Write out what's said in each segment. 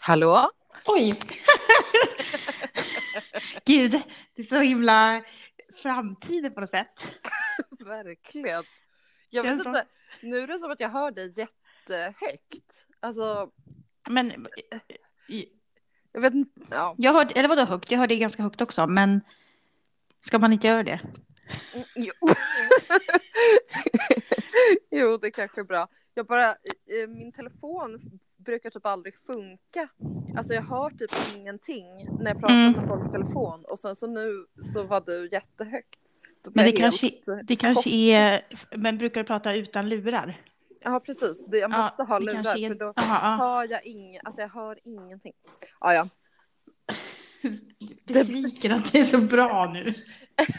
Hallå? Oj! Gud, det är så himla framtiden på något sätt. Verkligen. Jag Känns vet inte, nu är det som att jag hör dig jättehögt. Alltså, Men jag vet inte. Ja. jag hörde, eller vadå högt? Jag hörde ganska högt också, men ska man inte göra det? Mm, Jo. jo, det kanske är bra. Jag bara, eh, min telefon brukar typ aldrig funka. Alltså jag hör typ ingenting när jag pratar Mm. med folk i telefon och sen så nu så var du jättehögt. Men blev det kanske, det kanske är, men brukar du prata utan lurar? Ja precis, det, jag Ja, måste ha det lurar är- för då Aha, ja. hör jag ingen, alltså jag hör ingenting. Ja, ja. Besviken att det är så bra nu.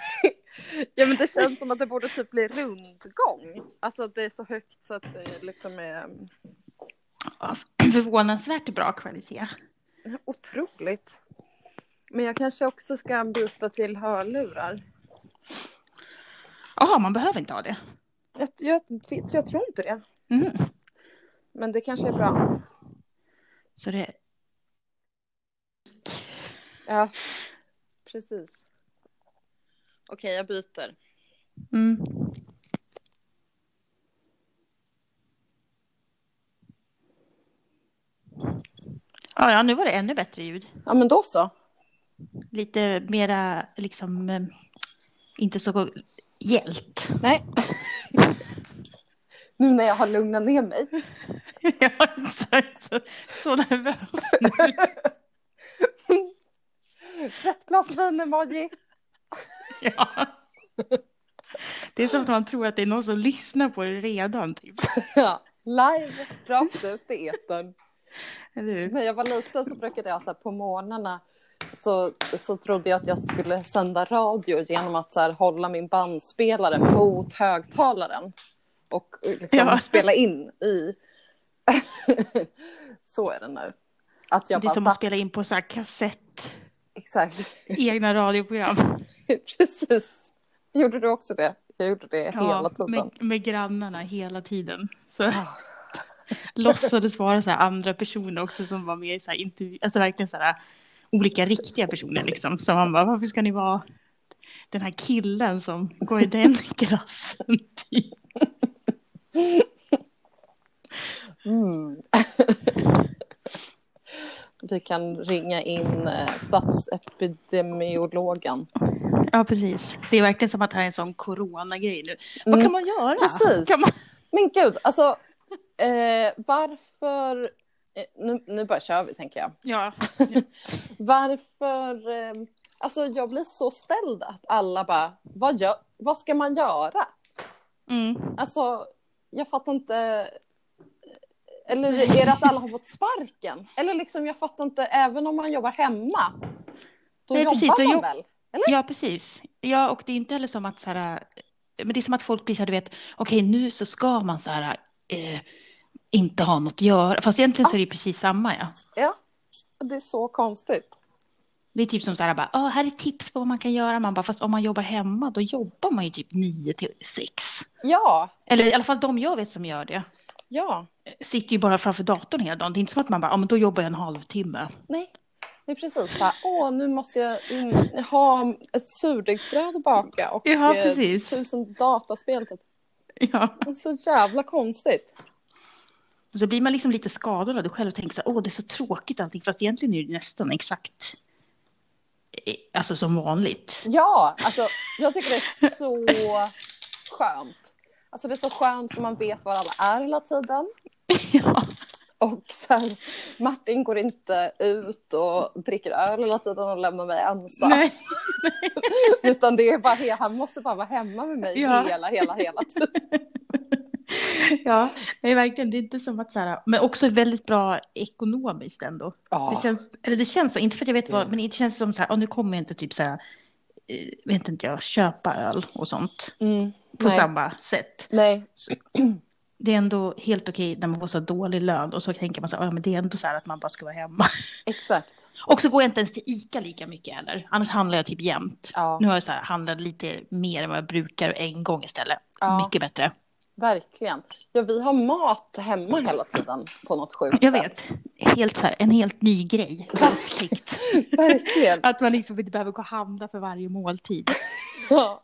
ja men det känns som att det borde typ bli rundgång. Alltså det är så högt så att det liksom är Ja, Förvånansvärt bra kvalitet. otroligt. Men jag kanske också ska byta till hörlurar. Jaha, man behöver inte ha det. Jag, jag, jag tror inte det. Mm. Men det kanske är bra. Så det, Ja, precis. Okej, jag byter. mm. Ja, ja, nu var det ännu bättre ljud. Ja, men då så. Lite mera liksom eh, inte så hjält. Nej. nu när jag har lugnat ner mig. Jag är så, så nervös nu. Rätt glas vin-emoji. Ja. Det är som att man tror att det är någon som lyssnar på det redan. Typ. Ja, live, rakt ut i etern. När jag var liten så brukade jag så här, på morgnarna så, så trodde jag att jag skulle sända radio genom att så här, hålla min bandspelare mot högtalaren och eh, liksom Ja. spela in i. så är det nu. Att jag Det är bara som att spela in på så här kassett, Exakt, egna radioprogram. precis. Gjorde du också det? Jag gjorde det hela Ja, tiden. med, med grannarna hela tiden. Så låtsades vara så här andra personer också som var med i så här intervju, alltså verkligen så här olika riktiga personer liksom. Så man bara, varför ska ni vara den här killen som går i den klassen? Typ. Mm. Vi kan ringa in eh, statsepidemiologen. Ja, precis. Det är verkligen som att det här är en sån coronagrej nu. Vad Mm. kan man göra? Precis. Kan man... Men gud, alltså eh, varför... Eh, nu, nu bara kör vi, tänker jag. Ja, Varför... Eh, alltså jag blir så ställd att alla bara, vad, gör, vad ska man göra? mm. Alltså, jag fattar inte... Eller är det att alla har fått sparken? Eller liksom, jag fattar inte, även om man jobbar hemma, då Nej, jobbar precis, man jobb- väl? ja precis. Ja, och det är inte heller som att så här, men det är som att folk blir så här, du vet, okej nu så ska man så här, eh, inte ha något att göra. Fast egentligen så är det precis samma, ja. Ja, det är så konstigt. Det är typ som så här, bara, "Åh, här är tips på vad man kan göra. Man bara, fast om man jobbar hemma, då jobbar man ju typ nio till sex. Ja, Eller i alla fall de jag vet som gör det. ja, Sitter ju bara framför datorn hela dagen. Det är inte som att man bara, ja men då jobbar jag en halvtimme. nej. Det är precis bara, åh nu måste jag mm, ha ett surdegsbröd att baka och Ja, eh, precis. tusen dataspel. typ. Ja. Så jävla konstigt. Och så blir man liksom lite skadad av det själv och tänker så här, åh det är så tråkigt allting. Fast egentligen är det nästan exakt eh, alltså som vanligt. Ja, alltså jag tycker det är så skönt. Alltså det är så skönt för man vet var alla är hela tiden. Ja, Och här, Martin går inte ut och dricker öl hela tiden och lämnar mig ensam. nej. Utan det är bara, han måste bara vara hemma med mig Ja. hela, hela, hela tiden. Ja, nej, verkligen. Det är inte som att så här, men också väldigt bra ekonomiskt ändå. Det känns, eller det känns så, inte för att jag vet vad, men det känns som så här, oh, nu kommer jag inte typ så här, eh, vet inte jag, köpa öl och sånt Mm, på nej. samma sätt. Nej, Det är ändå helt okej när man får så dålig lön och så tänker man så här, ja men det är ändå så här att man bara ska vara hemma. exakt. Och så går jag inte ens till ICA lika mycket heller. Annars handlar jag typ jämt. Ja, Nu har jag så här handlat lite mer än vad jag brukar en gång istället. Ja. Mycket bättre. Verkligen. Ja, vi har mat hemma hela tiden på något sjukt Jag sätt. vet. Helt så här, en helt ny grej. Uppsikt. Verkligen. Att man liksom inte behöver gå och handla för varje måltid. Ja.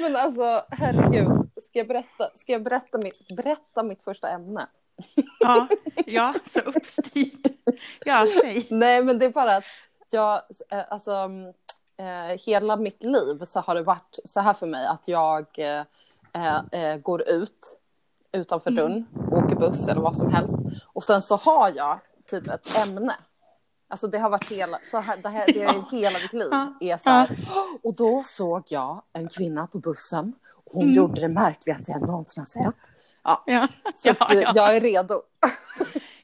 Men alltså, herregud. Ska jag berätta, ska jag berätta, mitt, berätta mitt första ämne? Ja, ja så uppstyrt. Ja, säg. Nej, men det är bara att jag, eh, alltså, eh, hela mitt liv så har det varit så här för mig att jag eh, eh, går ut utanför Mm. dörren, åker buss eller vad som helst. Och sen så har jag typ ett ämne. Alltså det har varit hela, så här, det här det är hela mitt liv. Är så här. Och då såg jag en kvinna på bussen. Hon Mm. gjorde det märkligaste jag någonsin har sett. Ja, Ja, så ja, ja. jag är redo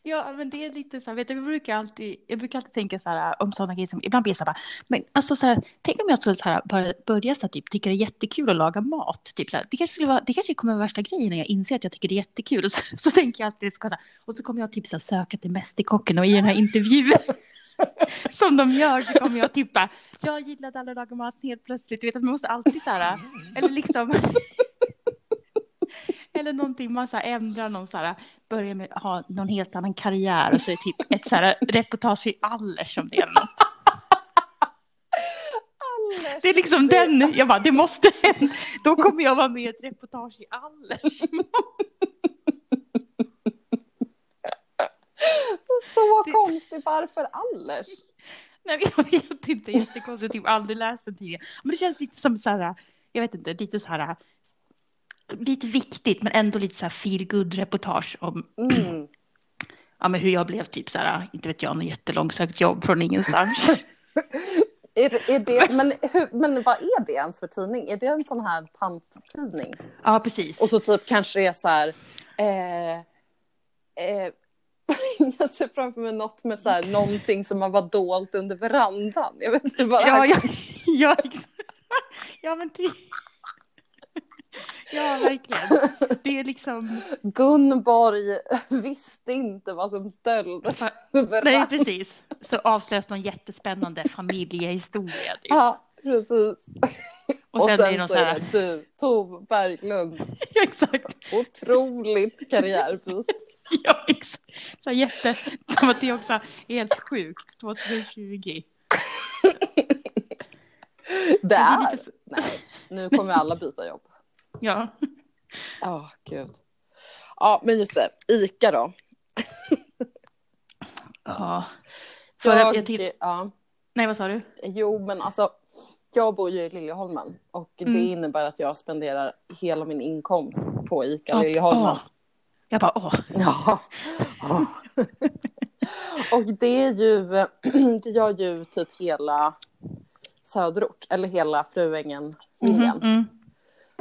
ja, men det är lite så här, vet du, jag brukar alltid, jag brukar alltid tänka så här om sådana grejer som, ibland blir jag så här, men alltså så här, tänk om jag skulle så här, börja, börja så här, typ, tycka det är jättekul att laga mat, typ så här, det kanske skulle vara, det kanske kommer vara värsta grejen när jag inser att jag tycker det är jättekul, och så, så tänker jag alltid, så här, och så kommer jag typ så här, söka till Mästerkocken och i den här intervjun som de gör så kommer jag typ bara, jag gillade aldrig laga mat helt plötsligt, du vet att man måste alltid så här, eller liksom. Eller någonting man så ändrar någon så här, börjar med ha någon helt annan karriär och så är det typ ett så här reportage i Allers om det eller något. Det är liksom den, jag bara det måste hända. Då kommer jag vara med i ett reportage i Allers. Så Det- konstigt, varför Allers? Nej jag vet inte, jättekonstigt, typ aldrig läst den tidigare. Men det känns lite som så här, jag vet inte, lite så här, lite viktigt men ändå lite så här feel good reportage om Mm. ja, men hur jag blev typ så här, inte vet jag, någon jättelångsökt jobb från ingenstans. Är, är det, men, hur, men vad är det ens för tidning? Är det en sån här tanttidning? Ja, precis. Och så typ kanske det är så här... Eh, eh, jag ser framför mig något med så här, någonting som har varit dolt under verandan. Jag vet inte det Ja, ja, ja, ja men det... Ja, verkligen. Det är liksom... Gunborg visste inte vad som döljdes Nej, precis. Så avslöjas någon jättespännande familjehistoria. Typ. Ja, precis. Och sen, är det så så är här... det du, Tove Berglund. Exakt. Otroligt karriärbyte. Ja, exakt. Så här jätte... Som att det också är helt sjukt. 2020. Det är Nej, nu kommer alla byta jobb. Ja. Ja, gud. Ja, men just det. Ica då. ja. För Jag, jag till... ja, Nej, vad sa du? jo, men alltså. Jag bor ju i Liljeholmen och det Mm. innebär att jag spenderar hela min inkomst på Ica Ja, Liljeholmen. åh. Jag bara, åh. Ja. Och det är ju, det gör ju typ hela söderort, eller hela Fruängen-linjen. Mhm, mm,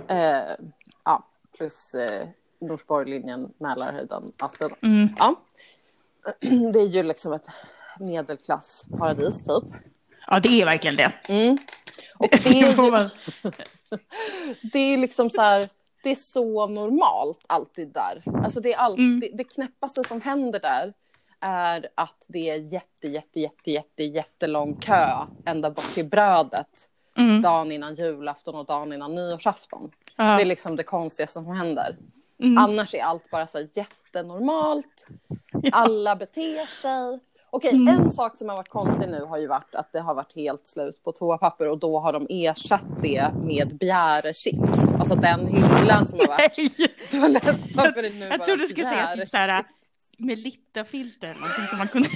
Eh, ja, plus eh, Norsborglinjen, Mälarhöjden, Aspen. mm. Ja. Det är ju liksom ett medelklassparadis typ. Ja, det är verkligen det. Mm. Och det är, ju, det är liksom så här, det är så normalt alltid där. Alltså det är alltid, det knäppaste som händer där är att det är jätte, jätte, jätte, jätte, jättelång kö ända bort till brödet Mm. dagen innan julafton och dagen innan nyårsafton. Ja. Det är liksom det konstigaste som händer. Mm. Annars är allt bara så här jättenormalt. Alla beter sig. Okej, Mm. en sak som har varit konstig nu har ju varit att det har varit helt slut på toapapper och då har de ersatt det med bjärechips. Alltså den hyllan som har varit toalettpapper är nu Jag bara trodde du skulle säga typ så här med littafilter eller någonting som man kunde,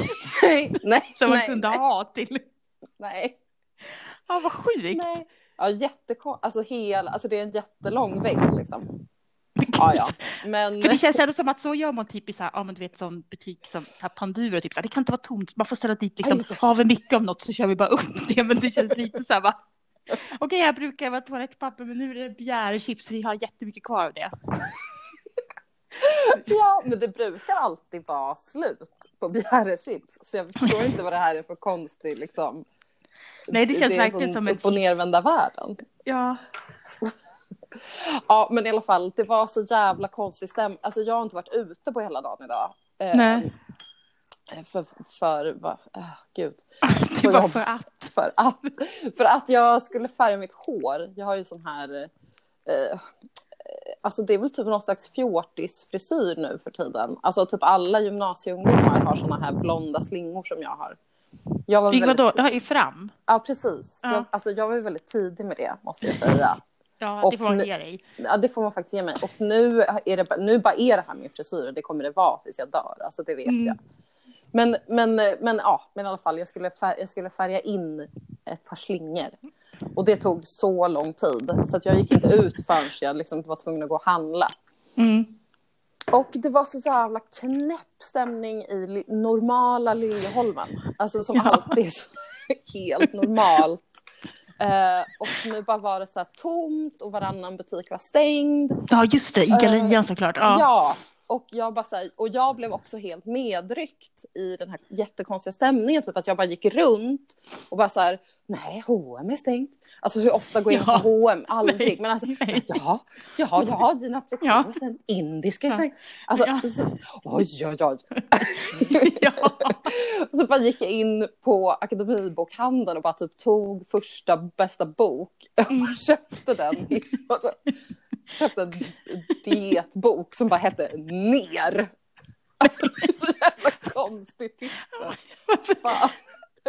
Nej, nej, som man nej, kunde nej, ha till. nej, Ja, vad sjukt. nej. Ja, jättekon... Alltså hela, alltså det är en jättelång vägg liksom. Ja, ja. Men För det känns ändå som att så gör man typ i så här, ja men du vet sån butik som så här Panduro, typ så här, det kan inte vara tomt, man får ställa dit liksom, det. har vi mycket av något så kör vi bara upp det, men det känns lite så här bara, okej jag brukar vara toalettpapper men nu är det bjärechips, vi har jättemycket kvar av det. Ja, men det brukar alltid vara slut på bjärechips. Så jag förstår inte vad det här är för konstig liksom. Nej det känns är verkligen som en upp och nervända världen. Ja, Ja, men i alla fall, det var så jävla konstig stämning. Alltså jag har inte varit ute på hela dagen idag. Eh, Nej. För, för, vad, äh, gud. det var för att. För att, för att jag skulle färga mitt hår. Jag har ju sån här, eh, alltså det är väl typ någon slags fjortisfrisyr nu för tiden. Alltså typ alla gymnasieungdomar har såna här blonda slingor som jag har. Jag var väldigt... vadå, i fram? Ja, precis. Ja. Jag, alltså jag var väldigt tidig med det, måste jag säga. Ja, det får man ge dig. Ja, det får man faktiskt ge mig. Och nu, är det, nu bara är det här min frisyr och det kommer det vara tills jag dör. Alltså det vet mm. jag. Men, men, men, ja, men i alla fall, jag skulle, färga, jag skulle färga in ett par slingor. Och det tog så lång tid, så att jag gick inte ut förrän jag liksom var tvungen att gå och handla. Mm. Och det var så jävla knäpp stämning i normala Liljeholmen. Alltså som ja. alltid är så helt normalt. Uh, och nu bara var det så här tomt och varannan butik var stängd. Ja just det, i gallerian uh, såklart. Ja. ja, och jag, bara här, och jag blev också helt medryckt i den här jättekonstiga stämningen. Typ att jag bara gick runt och bara så här, nej, H&M är stängt. Alltså hur ofta går jag in ja. på H&M? Aldrig. Nej. Men alltså, nej. ja, ja, ja, dina trikåer ja. är stängt. Indiska är stängt. Alltså, ja. så, oj, oj, oj. ja. så bara gick jag in på Akademibokhandeln och bara typ tog första bästa bok och mm. köpte den. Alltså, köpte en dietbok som bara hette Ner. Alltså det är så jävla konstigt titel.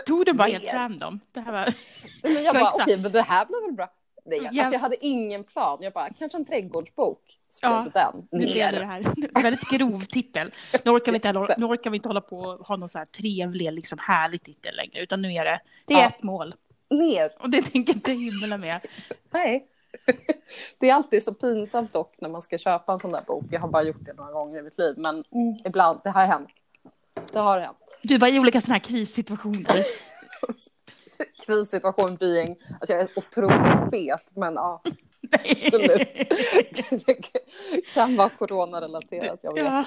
Tog du bara helt random? Det här var... Men jag bara, okej, okay, men det här blir väl bra. Nej, ja. alltså jag hade ingen plan. Jag bara, kanske en trädgårdsbok. ja, den. Nu blev det här. Väldigt grov titel. Nu orkar, vi inte, nu orkar vi inte hålla på och ha någon så här trevlig, liksom härlig titel längre. Utan nu är det, det är ja. ett mål. Ner. Och det tänker jag inte hymla med. Nej. Det är alltid så pinsamt dock när man ska köpa en sån där bok. Jag har bara gjort det några gånger i mitt liv, men mm. ibland, det har hänt. Det har hänt. Du bara i olika sådana här krissituationer. Krissituation being att jag är otroligt fet, men ja. Absolut. Det kan vara coronarelaterat, jag vet. Ja.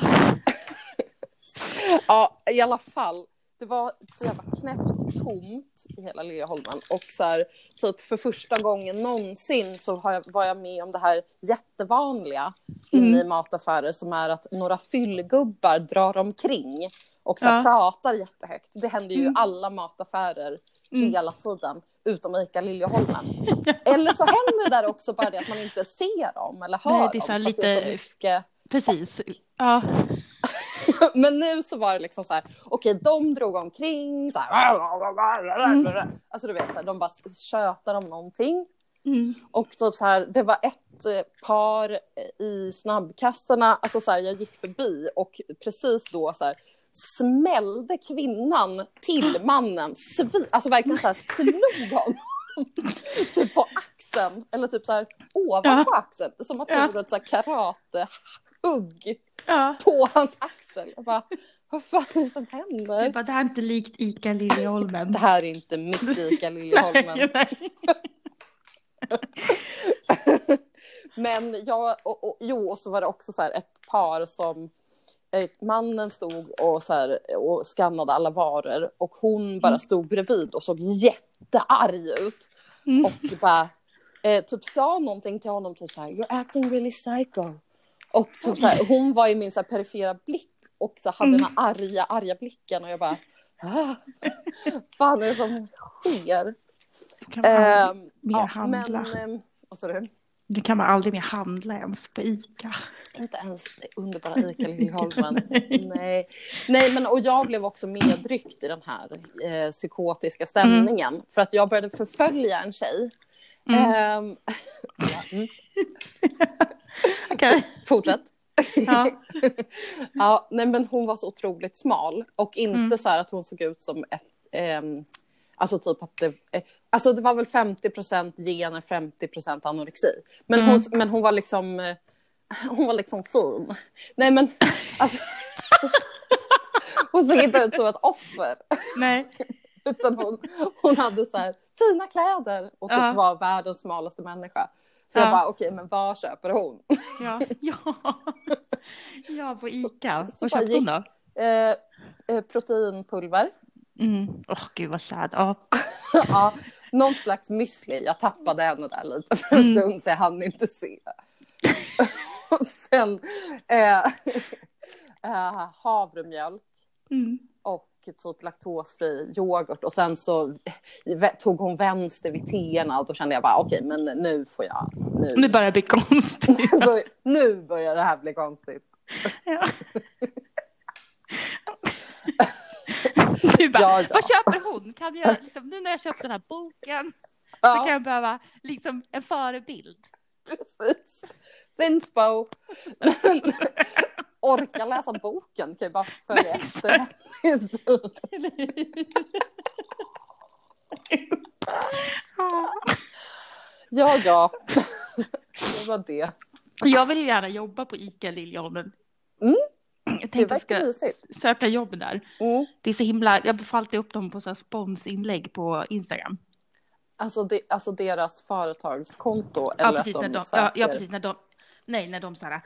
ja, i alla fall det var så jävla knäppt och tomt i hela Liljeholmen. Och så här, typ för första gången någonsin så har jag, var jag med om det här jättevanliga mm. inne i mataffärer som är att några fyllgubbar drar omkring och så ja. pratar jättehögt. Det händer ju i mm. alla mataffärer mm. hela tiden, utom Ica Liljeholmen. eller så händer det där också bara det att man inte ser dem eller hör Nej, det är så dem. Lite... Så mycket... Precis. Ja. Men nu så var det liksom så här, okej, okay, de drog omkring så här. Mm. Alltså du vet, så här, de bara tjötar om någonting. Mm. Och typ så här, det var ett eh, par i snabbkassorna, alltså så här, jag gick förbi och precis då så här smällde kvinnan till mannen, svi, alltså verkligen så här slog honom. typ på axeln, eller typ så här ovanpå ja. axeln, som att hon gjorde ett så här karatehugg ja. på hans axel. Jag bara, vad fan är det som händer? Du bara, det här är inte likt ICA Liljeholmen. Det här är inte mitt ICA Liljeholmen. Men jag, och, och, jo, och så var det också så här ett par som eh, Mannen stod och, så här, och skannade alla varor och hon bara mm. stod bredvid och såg jättearg ut. Mm. Och bara eh, typ sa någonting till honom, typ så här, you're acting really psycho. Och typ så här, hon var i min så här, perifera blick och så hade mm. den här arga, arga blicken och jag bara, ah, fan är det som sker? Du kan aldrig um, mer ja, handla. Men, vad sa du? Du kan man aldrig mer handla ens på ICA. Inte ens underbara ICA Liljeholmen. Nej. Nej, men och jag blev också medryckt i den här eh, psykotiska stämningen. Mm. För att jag började förfölja en tjej. Mm. Um, ja, mm. Okej. Fortsätt. Ja. ja, nej men hon var så otroligt smal och inte mm. så här att hon såg ut som ett, eh, alltså typ att det, eh, alltså det var väl 50% gener, 50 anorexi. Men, mm. hon, men hon var liksom, eh, hon var liksom fin. Nej men alltså, hon såg inte ut som ett offer. Nej. Utan hon, hon hade så här fina kläder och typ ja. var världens smalaste människa. Så ja. jag bara, okej, okay, men vad köper hon? Ja, ja. ja på Ica. Så, vad köpte hon då? Eh, eh, proteinpulver. Mm. Oh, gud vad sad. Ja. ja, någon slags müsli. Jag tappade henne där lite för en mm. stund så jag hann inte se. och sen eh, eh, havremjölk. Mm och typ laktosfri yoghurt och sen så tog hon vänster vid teerna och då kände jag bara okej okay, men nu får jag, nu, Nu börjar det bli konstigt. bör- nu börjar det här bli konstigt. Ja. Du bara, Ja, ja. vad köper hon? Kan jag, liksom, nu när jag köpt den här boken så kan Ja, jag behöva liksom, en förebild. precis. Thinspo. Orka läsa boken kan ju bara följa efter istället. Ja. Ja, ja. Det var det. Jag vill gärna jobba på ICA Liljeholmen. Mm. Jag tänkte jag ska mysigt. söka jobb där. Mm. Det är så himla, jag får alltid upp dem på så sponsinlägg på Instagram. Alltså, det, alltså deras företagskonto Ja, eller precis, att när de de, ja, söker. ja, precis, när de, nej, när de så här,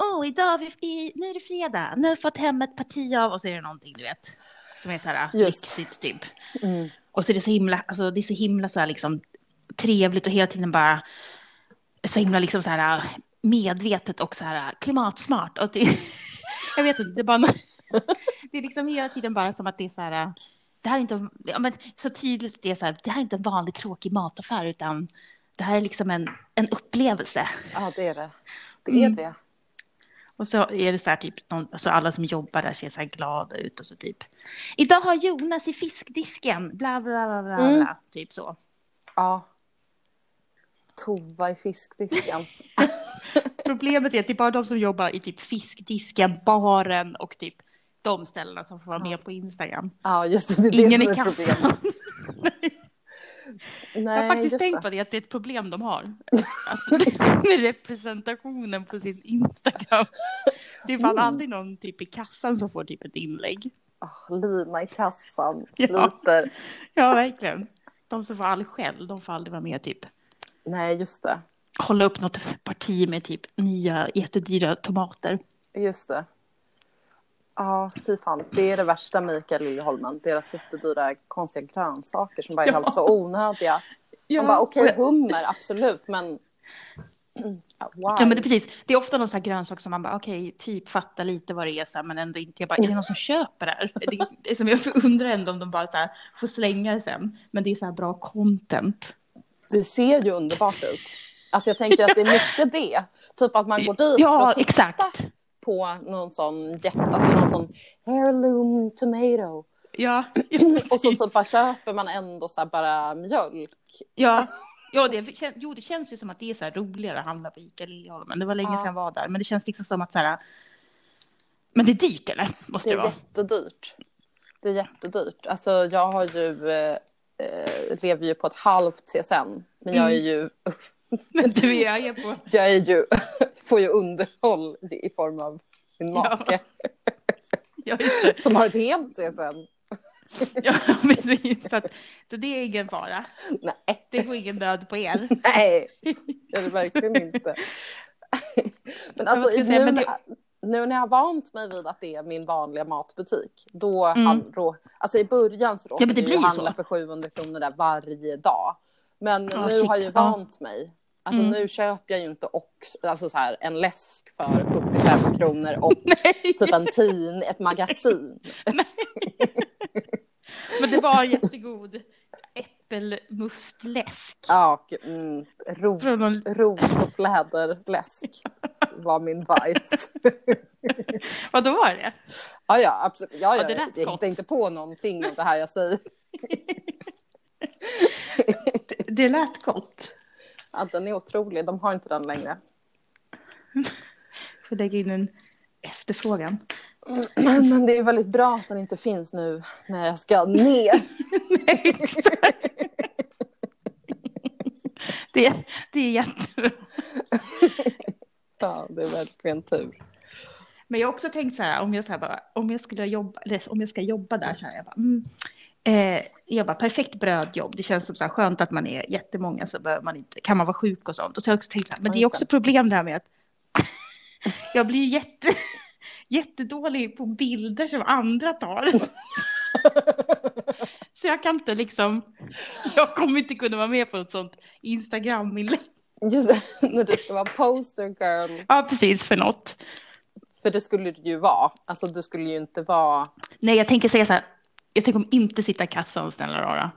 åh, idag, i, nu är det fredag, nu har vi fått hem ett parti av, och så är det någonting, du vet, som är så här Just. lyxigt typ. Mm. Och så är det så himla, alltså det är så himla så här liksom trevligt och hela tiden bara så himla liksom så här medvetet och så här klimatsmart. Och det, jag vet inte, det är bara, det är liksom hela tiden bara som att det är så här, det här är inte, ja, men så tydligt det är så här, det här är inte en vanlig tråkig mataffär utan det här är liksom en, en upplevelse. Ja, det är det. Det är Mm. det. Och så är det så här typ, någon, alltså alla som jobbar där ser så här glada ut och så typ. Idag har Jonas i fiskdisken, bla bla bla bla, Mm. bla typ så. Ja. Tova i fiskdisken. Problemet är att det är bara de som jobbar i typ fiskdisken, baren och typ de ställena som får vara med på Instagram. Ja, just det. det är Ingen det i som är kassan. problemet. Jag Nej, har faktiskt tänkt det. på det, att det är ett problem de har. Med representationen på sin Instagram. Det är fan Mm. aldrig någon typ i kassan som får typ ett inlägg. Ah, Lina i kassan Ja. sliter. Ja, verkligen. De som får all skäll, de får aldrig vara med typ. Nej, just det. Hålla upp något parti med typ nya jättedyra tomater. Just det. Ja, fy fan. Det är det värsta med Mikael Liljeholmen. Deras jättedyra konstiga grönsaker som bara är Ja. helt så onödiga. Man bara okej, hummer, absolut, men... Ja, Wow. Ja men det är precis, det är ofta någon sån här grönsak som man bara okej, typ fattar lite vad det är så här, men ändå inte, jag bara, är det någon som köper det här? Det, det är som jag undrar ändå om de bara så här, får slänga det sen, men det är så här bra content. Det ser ju underbart ut. Alltså jag tänker att det är mycket det. Typ att man går dit för Ja, att titta exakt. På någon sån, jätte, alltså någon sån heirloom tomato. Ja, Och så typ bara köper man ändå så här bara mjölk. ja. Ja, det, jo, det känns ju som att det är så här roligare att handla på Ica Liljeholmen. Det var länge Ja. sedan jag var där, men det känns liksom som att så här, men det är dyrt eller? Måste Det det, är vara? jättedyrt. Det är jättedyrt. Alltså jag har ju, eh, eh, lever ju på ett halvt CSN. Men jag är Mm. ju, Men du är, jag är på, jag är ju, får ju underhåll i form av min Ja. make. ja, det. Som har ett helt CSN. Ja, precis. Så, att, så det är ingen fara. Nej, Det går ingen död på er. nej, det är det verkligen inte. Men alltså nu, säga, men det- nu när jag har vant mig vid att det är min vanliga matbutik, då, Mm. då alltså i början så Ja, råkade men det jag handla så. för 700 kronor där varje dag. Men Ja, nu shit, har jag ju ja. vant mig. Alltså Mm. nu köper jag ju inte också, alltså så här, en läsk för 75 kronor och Nej, typ en tin, ett magasin. men det var jättegod äppelmustläsk. Ja, och, mm, ros, någon- ros och fläderläsk var min vice. Vad då var det? Ja, ja, absolut. Ja, Ja, ja, det jag hittar inte på någonting av det här jag säger. Det, det lät gott. Ja, den är otrolig. De har inte den längre. Får lägga in en efterfrågan. Men det är väldigt bra att den inte finns nu när jag ska ner. Nej, det, det är jättebra. Ja, det är verkligen tur. Men jag har också tänkt så här, om jag, så här bara, om jag skulle jobba, om jag ska jobba där så här, jag bara, mm, eh, jag bara, perfekt brödjobb. Det känns som så här skönt att man är jättemånga så man inte, kan man vara sjuk och sånt. Och så har jag också tänkt här, men det är också det. problem där med att jag blir jätte, jättedålig på bilder som andra tar. så jag kan inte liksom, jag kommer inte kunna vara med på ett sånt Instagram-inlägg. Just det, när du ska vara poster girl. Ja, precis för något. För det skulle du ju vara. Alltså du skulle ju inte vara. Nej, jag tänker säga så här. Jag tänker om inte sitta i kassan, snälla rara.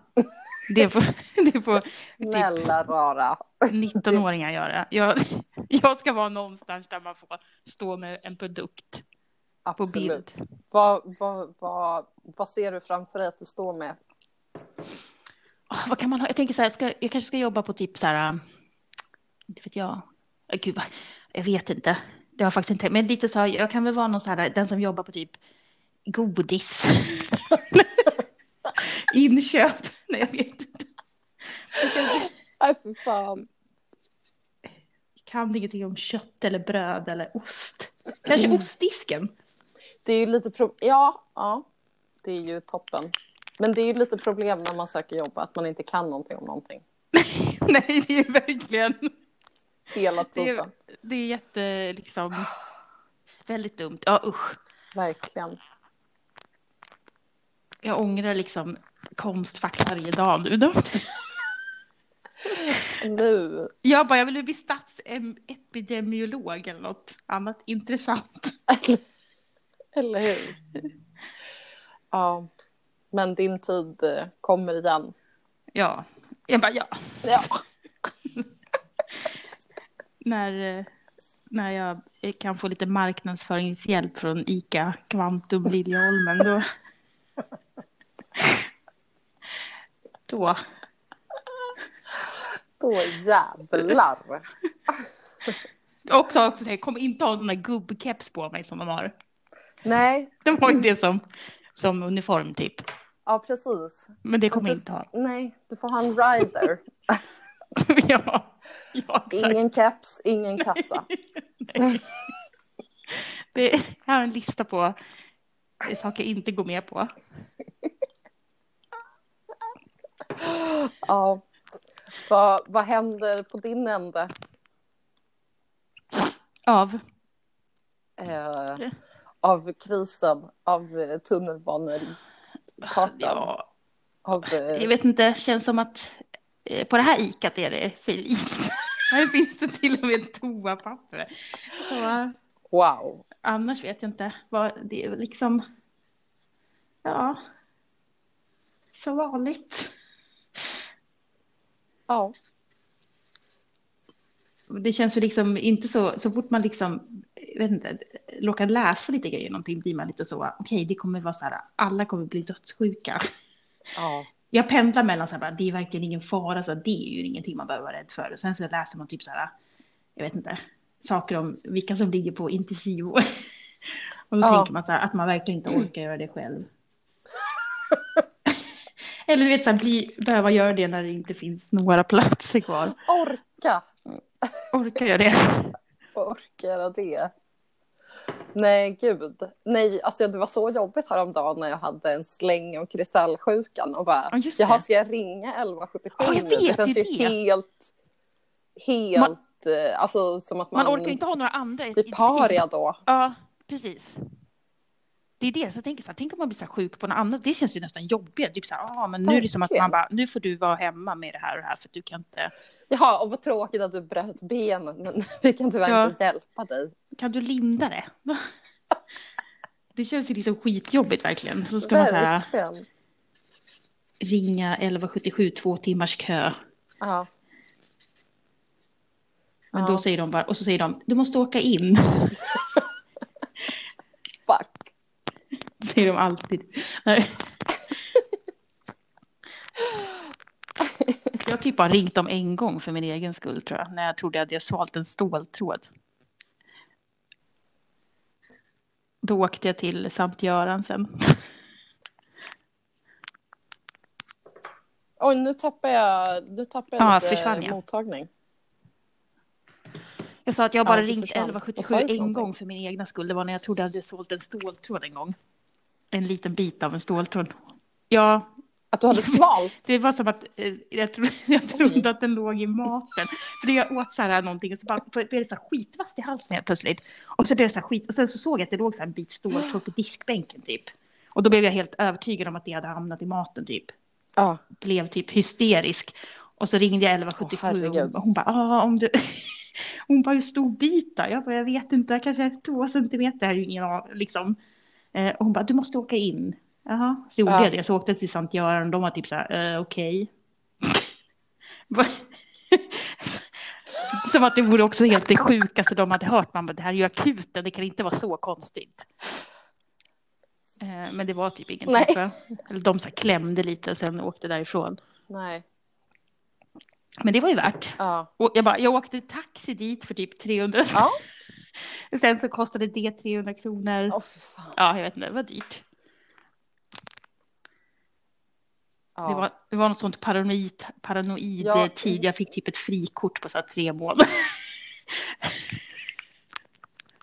Det får, det får Snälla rara. 19-åringar göra. Jag, jag ska vara någonstans där man får stå med en produkt på bild. Vad, vad, vad, vad ser du framför dig att du står med? Åh, vad kan man ha? Jag tänker så här, ska, jag kanske ska jobba på typ så här, inte vet jag. Gud, jag vet inte. Det har jag faktiskt inte. Men lite så här, jag kan väl vara någon så här, den som jobbar på typ godis. Inköp. Nej, jag vet inte. Nej, för fan. Jag kan ingenting om kött eller bröd eller ost. Kanske ostdisken. Det är ju lite pro- ja, ja, det är ju toppen. Men det är ju lite problem när man söker jobb, att man inte kan någonting om någonting. Nej, det är verkligen. Hela Det tiden. är, det är jätte, liksom, väldigt dumt. Ja, usch. Verkligen. Jag ångrar liksom Konstfack varje dag nu. Då. Nu. Jag bara, jag vill bli statsepidemiolog eller något annat intressant. Eller hur? Ja. Men din tid eh, kommer igen. Ja, jag bara, ja. Ja. När, eh, när jag kan få lite marknadsföringshjälp från ICA Kvantum Liljeholmen då. Då. Då jävlar. Också, också, jag kommer inte ha en sån där gubbkeps på mig som de har. Nej, De har ju det som, som uniform typ. ja precis. Men det kommer jag inte ha. Nej, du får ha en rider. ja, ja. Ingen keps, ingen kassa. Det, jag har en lista på saker jag inte går med på. Ja. Vad, vad händer på din ände? Av. Eh, av krisen, av tunnelbanekartan, Ja, av... Eh, jag vet inte, känns som att eh, på det här ikat är det för likt. Här finns det till och med toapapper. Så, wow. annars vet jag inte. Vad, det är liksom, ja, så vanligt. Ja. Det känns ju liksom inte så, så fort man liksom, jag vet inte, råkar läsa lite grejer någonting blir man lite så, okej det kommer vara så här, alla kommer bli dödssjuka. ja. Jag pendlar mellan så här, det är verkligen ingen fara, så här, det är ju ingenting man behöver vara rädd för. Och sen så läser man typ så här, jag vet inte, saker om vilka som ligger på intensivvård. Och då Ja. tänker man så här, att man verkligen inte orkar göra det själv. Eller du vet, så här, bli, behöva göra det när det inte finns några platser kvar. Orka. Orkar jag det? Orka göra det. Nej, gud. Nej, alltså det var så jobbigt häromdagen när jag hade en släng och kristallsjukan och bara, just jaha, ska jag ringa 1177 Ja, jag nu? vet, det känns det är ju det. helt, helt, eh, alltså som att man, Man orkar inte ha några andra. Precis. paria då. Ja, precis. Det är det, så jag tänker så här, tänk om man blir så sjuk på något annat, det känns ju nästan jobbigare. Typ så här, ah, men nu är det som att Verkligen. man bara, nu får du vara hemma med det här och det här för du kan inte, Jaha, och vad tråkigt att du bröt benet, men vi kan tyvärr Ja. inte hjälpa dig. kan du linda det? Det känns ju liksom skitjobbigt verkligen. Så ska man så här, Verkligen. ringa 1177, två timmars kö. Ja. Men Ja. då säger de bara, och så säger de, du måste åka in. säger de alltid. Nej. Jag har typ bara ringt dem en gång för min egen skull tror jag. När jag trodde att jag svalt en ståltråd. Då åkte jag till Sankt Göran sen. Oj, nu tappar jag, nu tappar jag Ja, lite försvann jag. mottagning. Jag sa att jag bara Ja, ringt försvann. 1177 Vad sa du för en gång för min egna skull. Det var när jag trodde att jag sålt en ståltråd en gång. En liten bit av en ståltråd. Ja, Att du hade svalt? det var som att eh, jag, tro, jag trodde att den låg i maten. För jag åt så här någonting och så bara blev det så här skitvast i halsen helt plötsligt. Och så blev det så här skit och sen så såg jag att det låg så här en bit ståltråd på diskbänken typ. Och då blev jag helt övertygad om att det hade hamnat i maten typ. Ja. Blev typ hysterisk. Och så ringde jag 1177 Åh, och hon, bara, ah, om du... Hon bara, hur stor bit då? Jag bara, jag vet inte, kanske två centimeter är ju ingen av, liksom. Eh, och hon bara, du måste åka in. Jaha, så gjorde Ja. jag det. Så åkte jag till Sankt Göran och de var typ så här, eh, okej. Som att det vore också helt det sjukaste de hade hört. Man bara, det här är ju akuten, det kan inte vara så konstigt. Eh, men det var typ ingenting. Nej. Eller de så klämde lite och sen åkte därifrån. Nej. Men det var ju värt. Ja. Och jag, bara, jag åkte taxi dit för typ 300. Ja. Sen så kostade det 300 kronor. Fan. Ja, jag vet inte, det var dyrt. Ja. Det, var, det var något sånt paranoid, paranoid Ja. tid. Jag fick typ ett frikort på så tre månader.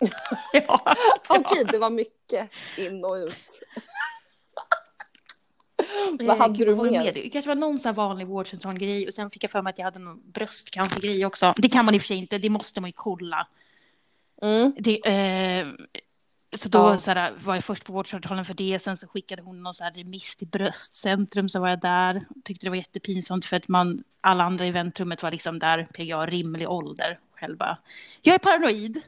ja, Okej, det var mycket in och ut. Eh, Vad hade du mer? med? Det kanske var någon så vanlig vårdcentralgrej och sen fick jag för mig att jag hade någon bröstcancergrej också. Det kan man i och för sig inte, det måste man ju kolla. Mm. Det, eh, så då Ja. så här, var jag först på vårdcentralen för det, sen så skickade hon någon så här remiss till bröstcentrum så var jag där. Tyckte det var jättepinsamt för att man, alla andra i väntrummet var liksom där, PGA rimlig ålder. Själv bara, jag är paranoid.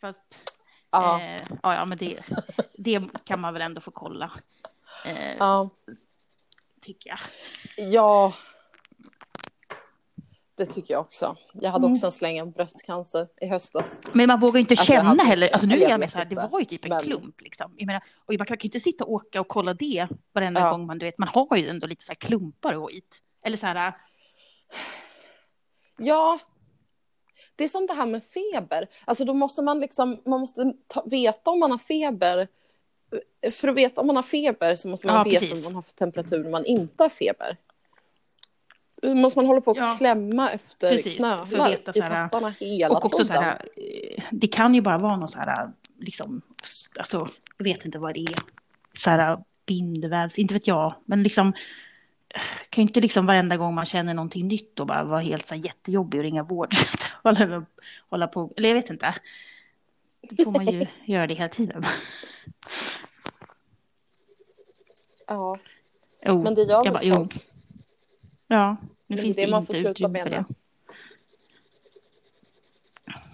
Fast, Ja. eh, ja, ja men det, det kan man väl ändå få kolla. Eh, ja. Tycker jag. Ja. Det tycker jag också. Jag hade Mm. också en släng av bröstcancer i höstas. Men man vågar inte Alltså, känna hade- heller. Alltså nu är jag med så här, det var ju typ en men- klump liksom. Jag menar, och man kan ju inte sitta och åka och kolla det varenda Ja. gång man, du vet, man har ju ändå lite så här klumpar och skit. Eller så här, Ja. Det är som det här med feber. Alltså då måste man liksom, man måste ta, veta om man har feber. För att veta om man har feber så måste man Ja, veta precis. om man har temperatur när man inte har feber. Måste man hålla på och Ja. klämma efter Precis, knölar veta i pattarna hela och också tiden. så här, eh, det kan ju bara vara någon så här, liksom, alltså, jag vet inte vad det är. Så här bindvävs, inte vet jag, men liksom kan ju inte liksom varenda gång man känner någonting nytt och bara vara helt så här jättejobbig och ringa vårdcentralen och hålla på, eller jag vet inte. Då får man ju göra det hela tiden. Ja, Jo, men det gör jag bara, jo. Ja, nu det finns är det, det man får sluta med för det.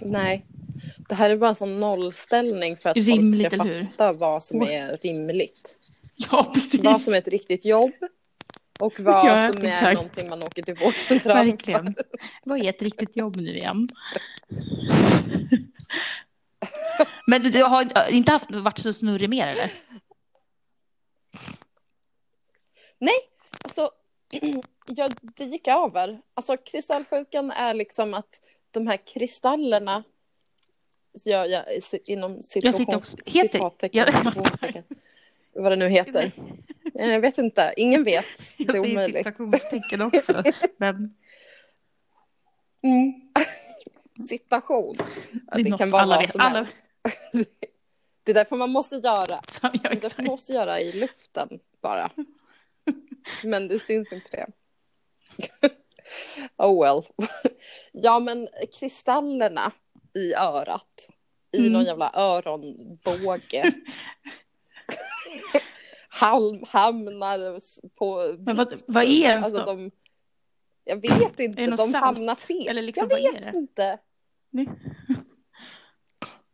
Nej. Det här är bara en sån nollställning för att Rimligt, folk ska fatta vad som är rimligt. Ja, precis. Vad som är ett riktigt jobb och vad Ja, som är exakt. någonting man åker till vårdcentralen Verkligen. Vad är ett riktigt jobb nu igen? Men du, du har inte haft, varit så snurrig mer eller? Nej, alltså ja, det gick över. Alltså kristallsjukan är liksom att de här kristallerna gör jag inom Jag citationstecken, vad det nu heter. Jag vet inte, ingen vet. Det Jag är säger omöjligt. citationstecken också. Men Mm. Citation. Det det kan vara alla vad som Alla helst. Det är därför man måste göra. Det är därför man måste göra i luften bara. Men det syns inte det. Oh well. Ja men kristallerna i örat. I Mm. någon jävla öronbåge. Halm, hamnar på... Men vad, vad är ens Alltså då? de... Jag vet inte, de salt? hamnar fel. Eller liksom, jag vad är vet inte. Nej.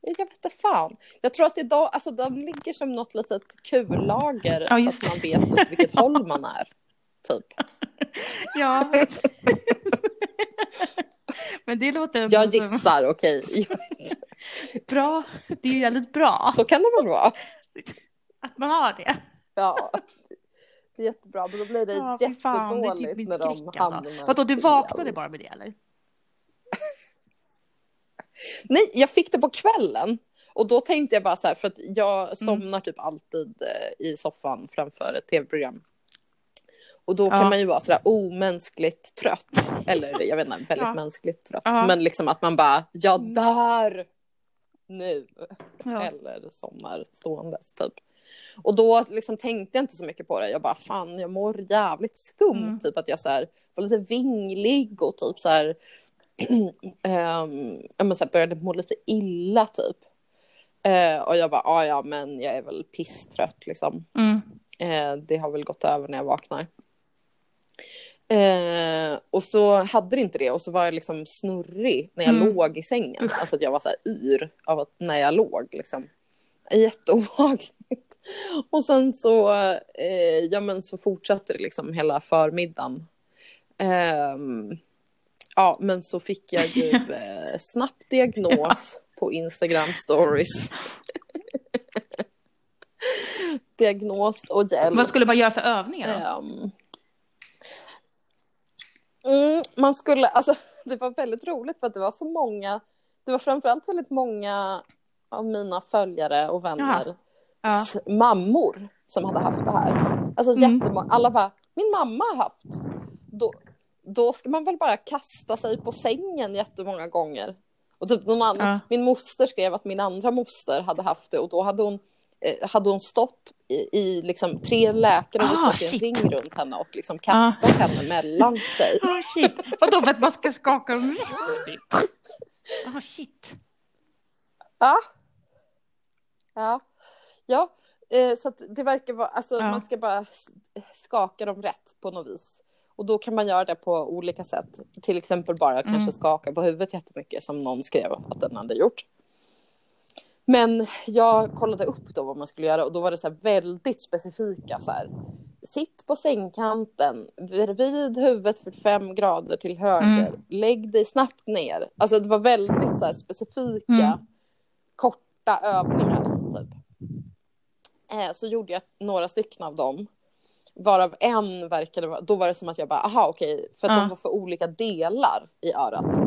Jag vet inte fan. Jag tror att idag, alltså de ligger som något litet kullager Ja, så att man vet åt vilket håll man är. Typ. Ja. Men det låter Jag gissar, okej. bra. Det är ju väldigt bra Så kan det väl vara. att man har det. Ja. Det är jättebra, men då blir det Ja, fy fan, det typ jättedåligt min när de skräck alltså. hamnar Vadå, du vaknade bara med det eller? Nej, jag fick det på kvällen. Och då tänkte jag bara så här, för att Mm. jag somnar typ alltid eh, i soffan framför ett tv-program. Och då Ja. kan man ju vara sådär omänskligt trött. Eller jag vet inte, väldigt Ja. mänskligt trött. Ja. Men liksom att man bara, jag Mm. dör nu. Ja. Eller somnar ståendes typ. Och då liksom tänkte jag inte så mycket på det. Jag bara, fan jag mår jävligt skumt. Mm. Typ att jag så här, var lite vinglig och typ så här, ehm, ja, men så här började må lite illa typ. Eh, och jag bara, ah, ja men jag är väl pisstrött liksom. Mm. Eh, det har väl gått över när jag vaknar. Eh, och så hade det inte det och så var jag liksom snurrig när jag Mm. låg i sängen. Alltså att jag var så här yr av att när jag låg liksom. Jätteobehagligt. Och sen så, eh, ja men så fortsatte det liksom hela förmiddagen. Ehm, ja, men så fick jag ju eh, snabbt diagnos på Instagram stories. diagnos och hjälp. Vad skulle man göra för övningar då? Mm, man skulle, alltså det var väldigt roligt för att det var så många, det var framförallt väldigt många av mina följare och vänner Ja. mammor som hade haft det här. Alltså Mm. jättemånga, alla bara, min mamma har haft. Då, då ska man väl bara kasta sig på sängen jättemånga gånger. Och typ någon annan, Ja. min moster skrev att min andra moster hade haft det och då hade hon, hade hon stått i, i liksom tre läkare hade Ah, stått i en ring runt henne och liksom kastat henne mellan sig. Oh, shit. Vadå för att man ska skaka dem rätt typ? Ah, shit. Ja. Ja. Ja, eh, så att det verkar vara, alltså Ja. man ska bara skaka dem rätt på något vis. Och då kan man göra det på olika sätt. Till exempel bara Mm. kanske skaka på huvudet jättemycket som någon skrev att den hade gjort. Men jag kollade upp då vad man skulle göra och då var det så väldigt specifika så här. Sitt på sängkanten, vid huvudet 45 grader till höger, Mm. lägg dig snabbt ner. Alltså det var väldigt så specifika, Mm. korta övningar typ. Eh, så gjorde jag några stycken av dem. Varav en verkade vara, då var det som att jag bara, aha okej, för att Ja. de var för olika delar i örat.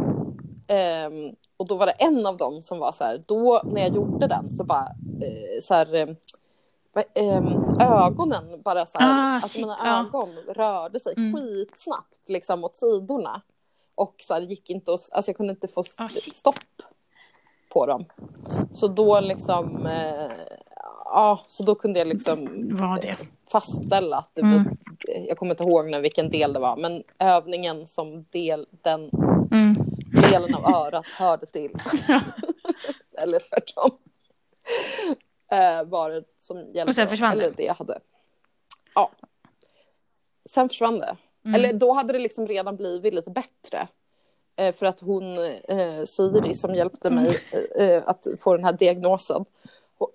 Ehm, och då var det en av dem som var så här, då när jag gjorde den så bara eh, så här, eh, ehm, ögonen bara så här, Ah, alltså shit, mina ja. ögon rörde sig Mm. skitsnabbt liksom åt sidorna. Och så här, gick inte att, alltså jag kunde inte få Ah, stopp på dem. Så då liksom, eh, ja, så då kunde jag liksom det? fastställa att det Mm. jag kommer inte ihåg när vilken del det var, men övningen som del, den Mm. Delen av örat hörde till. eller tvärtom. Eh, var det som hjälpte. Och sen försvann? Eller det jag hade. Ja. Sen försvann det. Mm. Eller då hade det liksom redan blivit lite bättre. Eh, för att hon, eh, Siri, som hjälpte mig eh, att få den här diagnosen.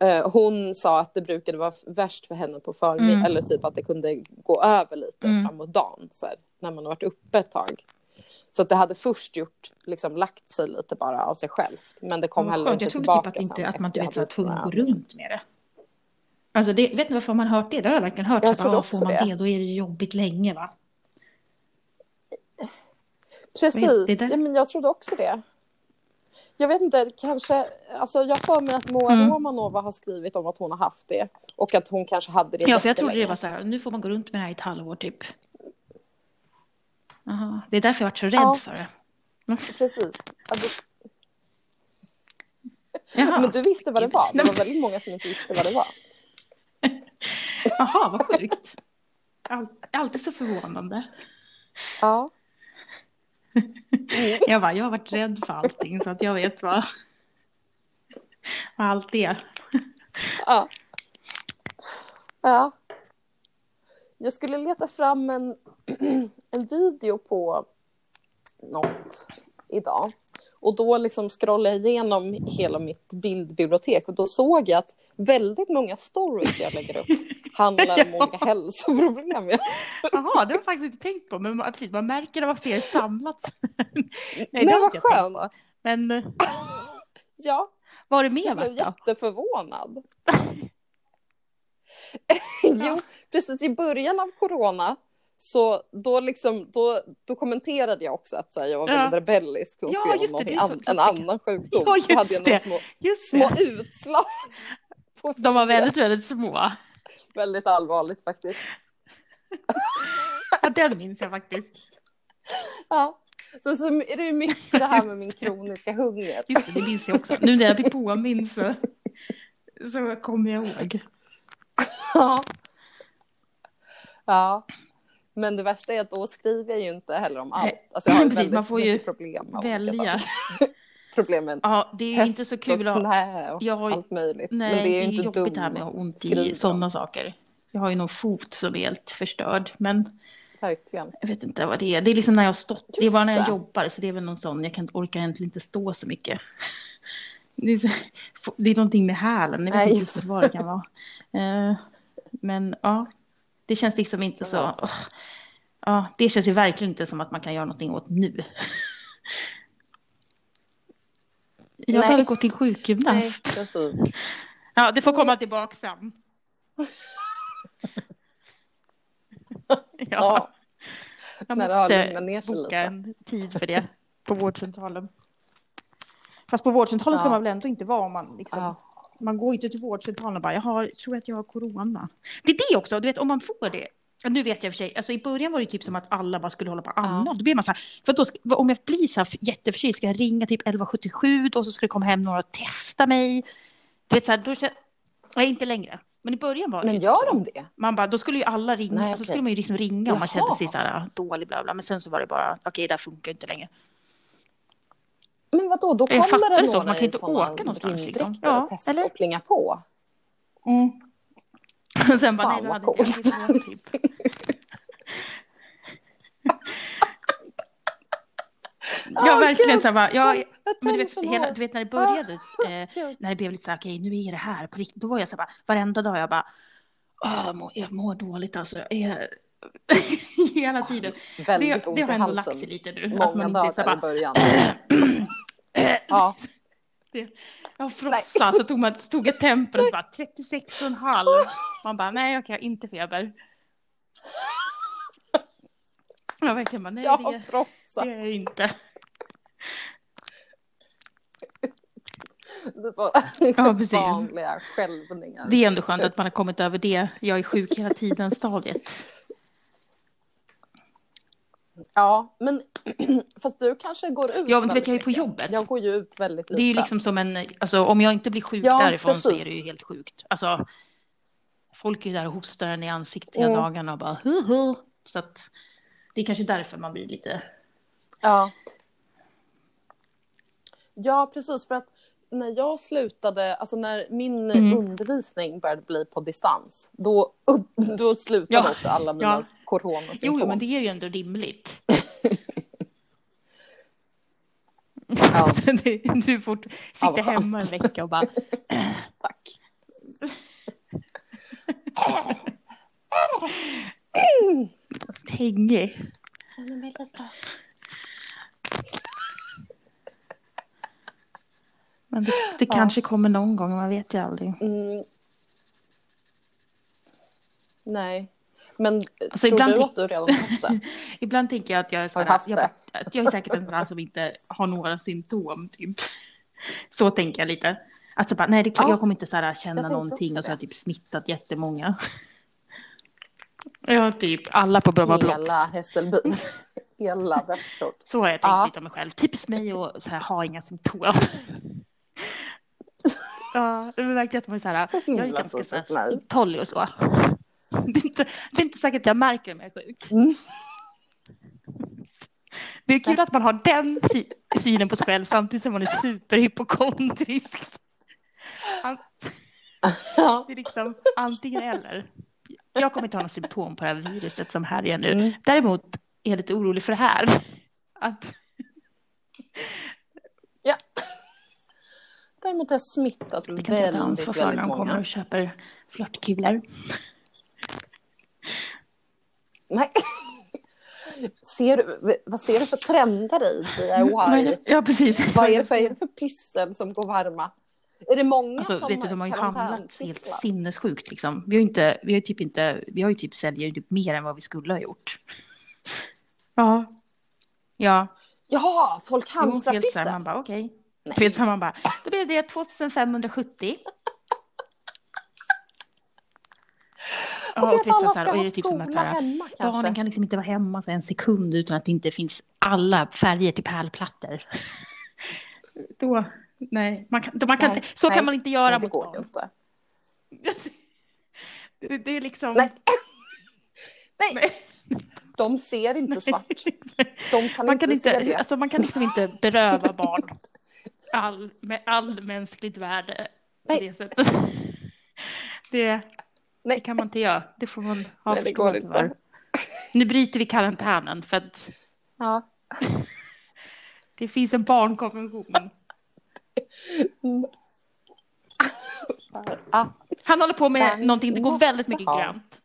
eh, Hon sa att det brukade vara värst för henne på förmiddagen. Mm. Eller typ att det kunde gå över lite Mm. framåt dagen. Så här, när man har varit uppe ett tag. Så att det hade först gjort, liksom lagt sig lite bara av sig självt. Men det kom heller inte Jag trodde tillbaka typ att, inte, att man så var hade tvungen att gå runt med det. Alltså det, vet ni varför man hört det? Det har jag verkligen hört. Jag så att, ah, får man det. det. då är det jobbigt länge va? Precis, ja, men jag trodde också det. Jag vet inte, kanske, alltså jag får mig att Moa Mm. Romanova har skrivit om att hon har haft det. Och att hon kanske hade det Ja, för jag trodde det var så här, nu får man gå runt med det här i ett halvår typ. Aha. Det är därför jag varit så rädd Ja. för det. Precis. Ja, du, Jaha, men du visste vad det var. Det var väldigt många som inte visste vad det var. Jaha vad sjukt. All, alltid så förvånande. Ja. Mm. Jag bara, jag har varit rädd för allting så att jag vet vad, vad allt är. Ja. ja. Jag skulle leta fram en, en video på något idag. Och då liksom scrollade jag igenom hela mitt bildbibliotek och då såg jag att väldigt många stories jag lägger upp handlar om olika hälsoproblem. Jaha, det har jag faktiskt inte tänkt på, men man, precis, man märker ser det samlat. Nej, Men det vad skönt. Men Ja, vad har det mer jag blev jätteförvånad. jo, precis i början av corona så då, liksom, då, då kommenterade jag också att så här, jag var Ja. väldigt rebellisk som Ja, skrev om just an, en annan sjukdom. Ja, då hade jag just det. små, Just små det. utslag. De var väldigt, väldigt små. väldigt allvarligt faktiskt. Ja, den minns jag faktiskt. Ja. Så, så är det ju mycket det här med min kroniska hunger. Just det, det minns jag också. Nu när jag blir påmind så, så kommer jag ihåg. Ja. ja. Men det värsta är att då skriver jag ju inte heller om allt. Alltså jag har Precis, väldigt man får ju problem Välja. saker. Problem med Ja, det är ju inte så kul och knä och Jag har ju- allt möjligt. Nej, men det är ju inte jobbigt dumt. det här med att ha ont i sådana saker. Jag har ju någon fot som är helt förstörd, men Verkligen. jag vet inte vad det är. Det är liksom när jag har stått, det är bara när jag Just det. jobbar, så det är väl någon sån, jag kan, orkar egentligen inte stå så mycket. Det är, så, det är någonting med hälen, jag vet Nej, inte just vad det kan vara. Eh, men ja, det känns liksom inte så, Ja. det känns ju verkligen inte som att man kan göra någonting åt nu. Jag Nej. behöver gå till Nej, sjukgymnast. precis. Ja, det får komma tillbaka sen. Ja, Ja, jag måste boka en tid för det på vårdcentralen. Fast på vårdcentralen ska Ja. man väl ändå inte vara om man liksom Ja. Man går inte till vårdcentralen och bara, jag har, tror att jag har corona. Det är det också, du vet om man får det. Nu vet jag i och för sig, alltså i början var det typ som att alla bara skulle hålla på och amma. Ja. Då blir man så här, för då, ska- om jag blir så här jätteförkyld, ska jag ringa typ 1177 då så ska det komma hem några och testa mig. Du vet så här, då nej inte längre. Men i början var det Men gör så. de det? Man bara, då skulle ju alla ringa, Nej, alltså okej. skulle man ju liksom ringa om man kände sig så här dålig bla bla. Men sen så var det bara, okej det här funkar inte längre. Men vadå, då kommer det det så, några man kan inte åka någonstans, liksom. Ja, och testa eller? och plinga på. Och sen bara, Fan, nej vad coolt. typ. Ja, Ja, verkligen gud. så bara, ja, men du vet, hela, du vet när det började, eh, Gud. när det blev lite så här, okej nu är det här på riktigt, då var jag så här bara, varenda dag jag bara, "Åh, jag, mår, jag mår dåligt alltså, jag är... hela tiden. Det, Väldigt ont det har ändå lagt sig lite nu. Många är så dagar här i början. Ja. Jag frossade, så tog man tog ett temper och så bara 36,5. Man bara, nej okej, inte feber. Jag verkligen bara, nej Jag det, har det är jag inte. Det var Ja, precis. vanliga. Det är ändå skönt att man har kommit över det, jag är sjuk hela tiden stadiet. Ja, men fast du kanske går ut Ja, men du vet jag är på jobbet. Jag går ju ut väldigt lite. Det är ju liksom som en, alltså om jag inte blir sjuk Ja, därifrån så är precis. det ju helt sjukt. Alltså, folk är ju där och hostar en i ansiktet hela Mm. dagarna och bara hu hu. Så att det är kanske därför man blir lite, Ja. Ja, precis. För att när jag slutade, alltså när min Mm. undervisning började bli på distans, då, då slutade Ja. också alla mina Ja. coronasymptom. jo, jo men det är ju ändå rimligt. Ja. Du får Ja, sitta vad hemma en vecka och bara Tack. hängig. Känner mig lite... Men det, det Ja. kanske kommer någon gång, man vet ju aldrig. Mm. Nej. Men Alltså, tror ibland du att du redan haft det? Ibland tänker jag att jag är, Har sådär, jag, att jag är säkert en sån där som inte har några symptom. Typ. Så tänker jag lite. Alltså bara, nej, det, Ja, jag kommer inte sådär, jag känna någonting och så har jag typ smittat jättemånga. Ja, typ alla på Bromma Blocks. Hela Hässelby. Hela Västerort. Så har jag tänkt Ja. lite om mig själv. Typiskt mig här, ha inga symptom. Ja, det verkligen att man är så här, Så jag är ganska så här, uthållig och så. Det är, inte, det är inte säkert att jag märker om jag är sjuk. Mm. Det är kul att man har den sy- synen på sig själv samtidigt som man är superhypokondrisk. Det är liksom antingen eller. Jag kommer inte ha några symptom på det här viruset som härjar nu. Mm. Däremot är jag lite orolig för det här. Att, Däremot har jag smittat det kan inte jag ta väldigt, ansvar för väldigt när de kommer många. och köper flörtkulor. Nej. Ser du, vad ser du för trender i DIY? Ja, precis. Vad är det för, är det för pyssel som går varma? Är det många Alltså, som vet du, de har ju handlat helt sinnessjukt liksom. Vi har ju inte, vi har typ inte, vi har ju typ säljer typ mer än vad vi skulle ha gjort. Ja. Ja. Jaha, folk hamstrar pyssel? man bara okej. Nej. Så man bara, då blev det 2570. Ja, Och och vet alla så ska här, och är typ som skola att så här, hemma kanske? barnen kan liksom inte vara hemma så en sekund utan att det inte finns alla färger till pärlplattor. Då, nej, man kan, man kan Nej, inte, så nej, kan man inte göra Nej, det mot går barn. inte. Det, det är liksom... Nej. Nej, de ser inte svart. De kan man inte, kan inte, alltså man kan liksom inte beröva barn all, med all mänskligt värde på det sättet. Det, det kan man inte göra. Det får man ha Nej, förståelse för. Nu bryter vi karantänen för att Ja. det finns en barnkonvention. Ja. Han håller på med någonting, det går väldigt mycket grönt.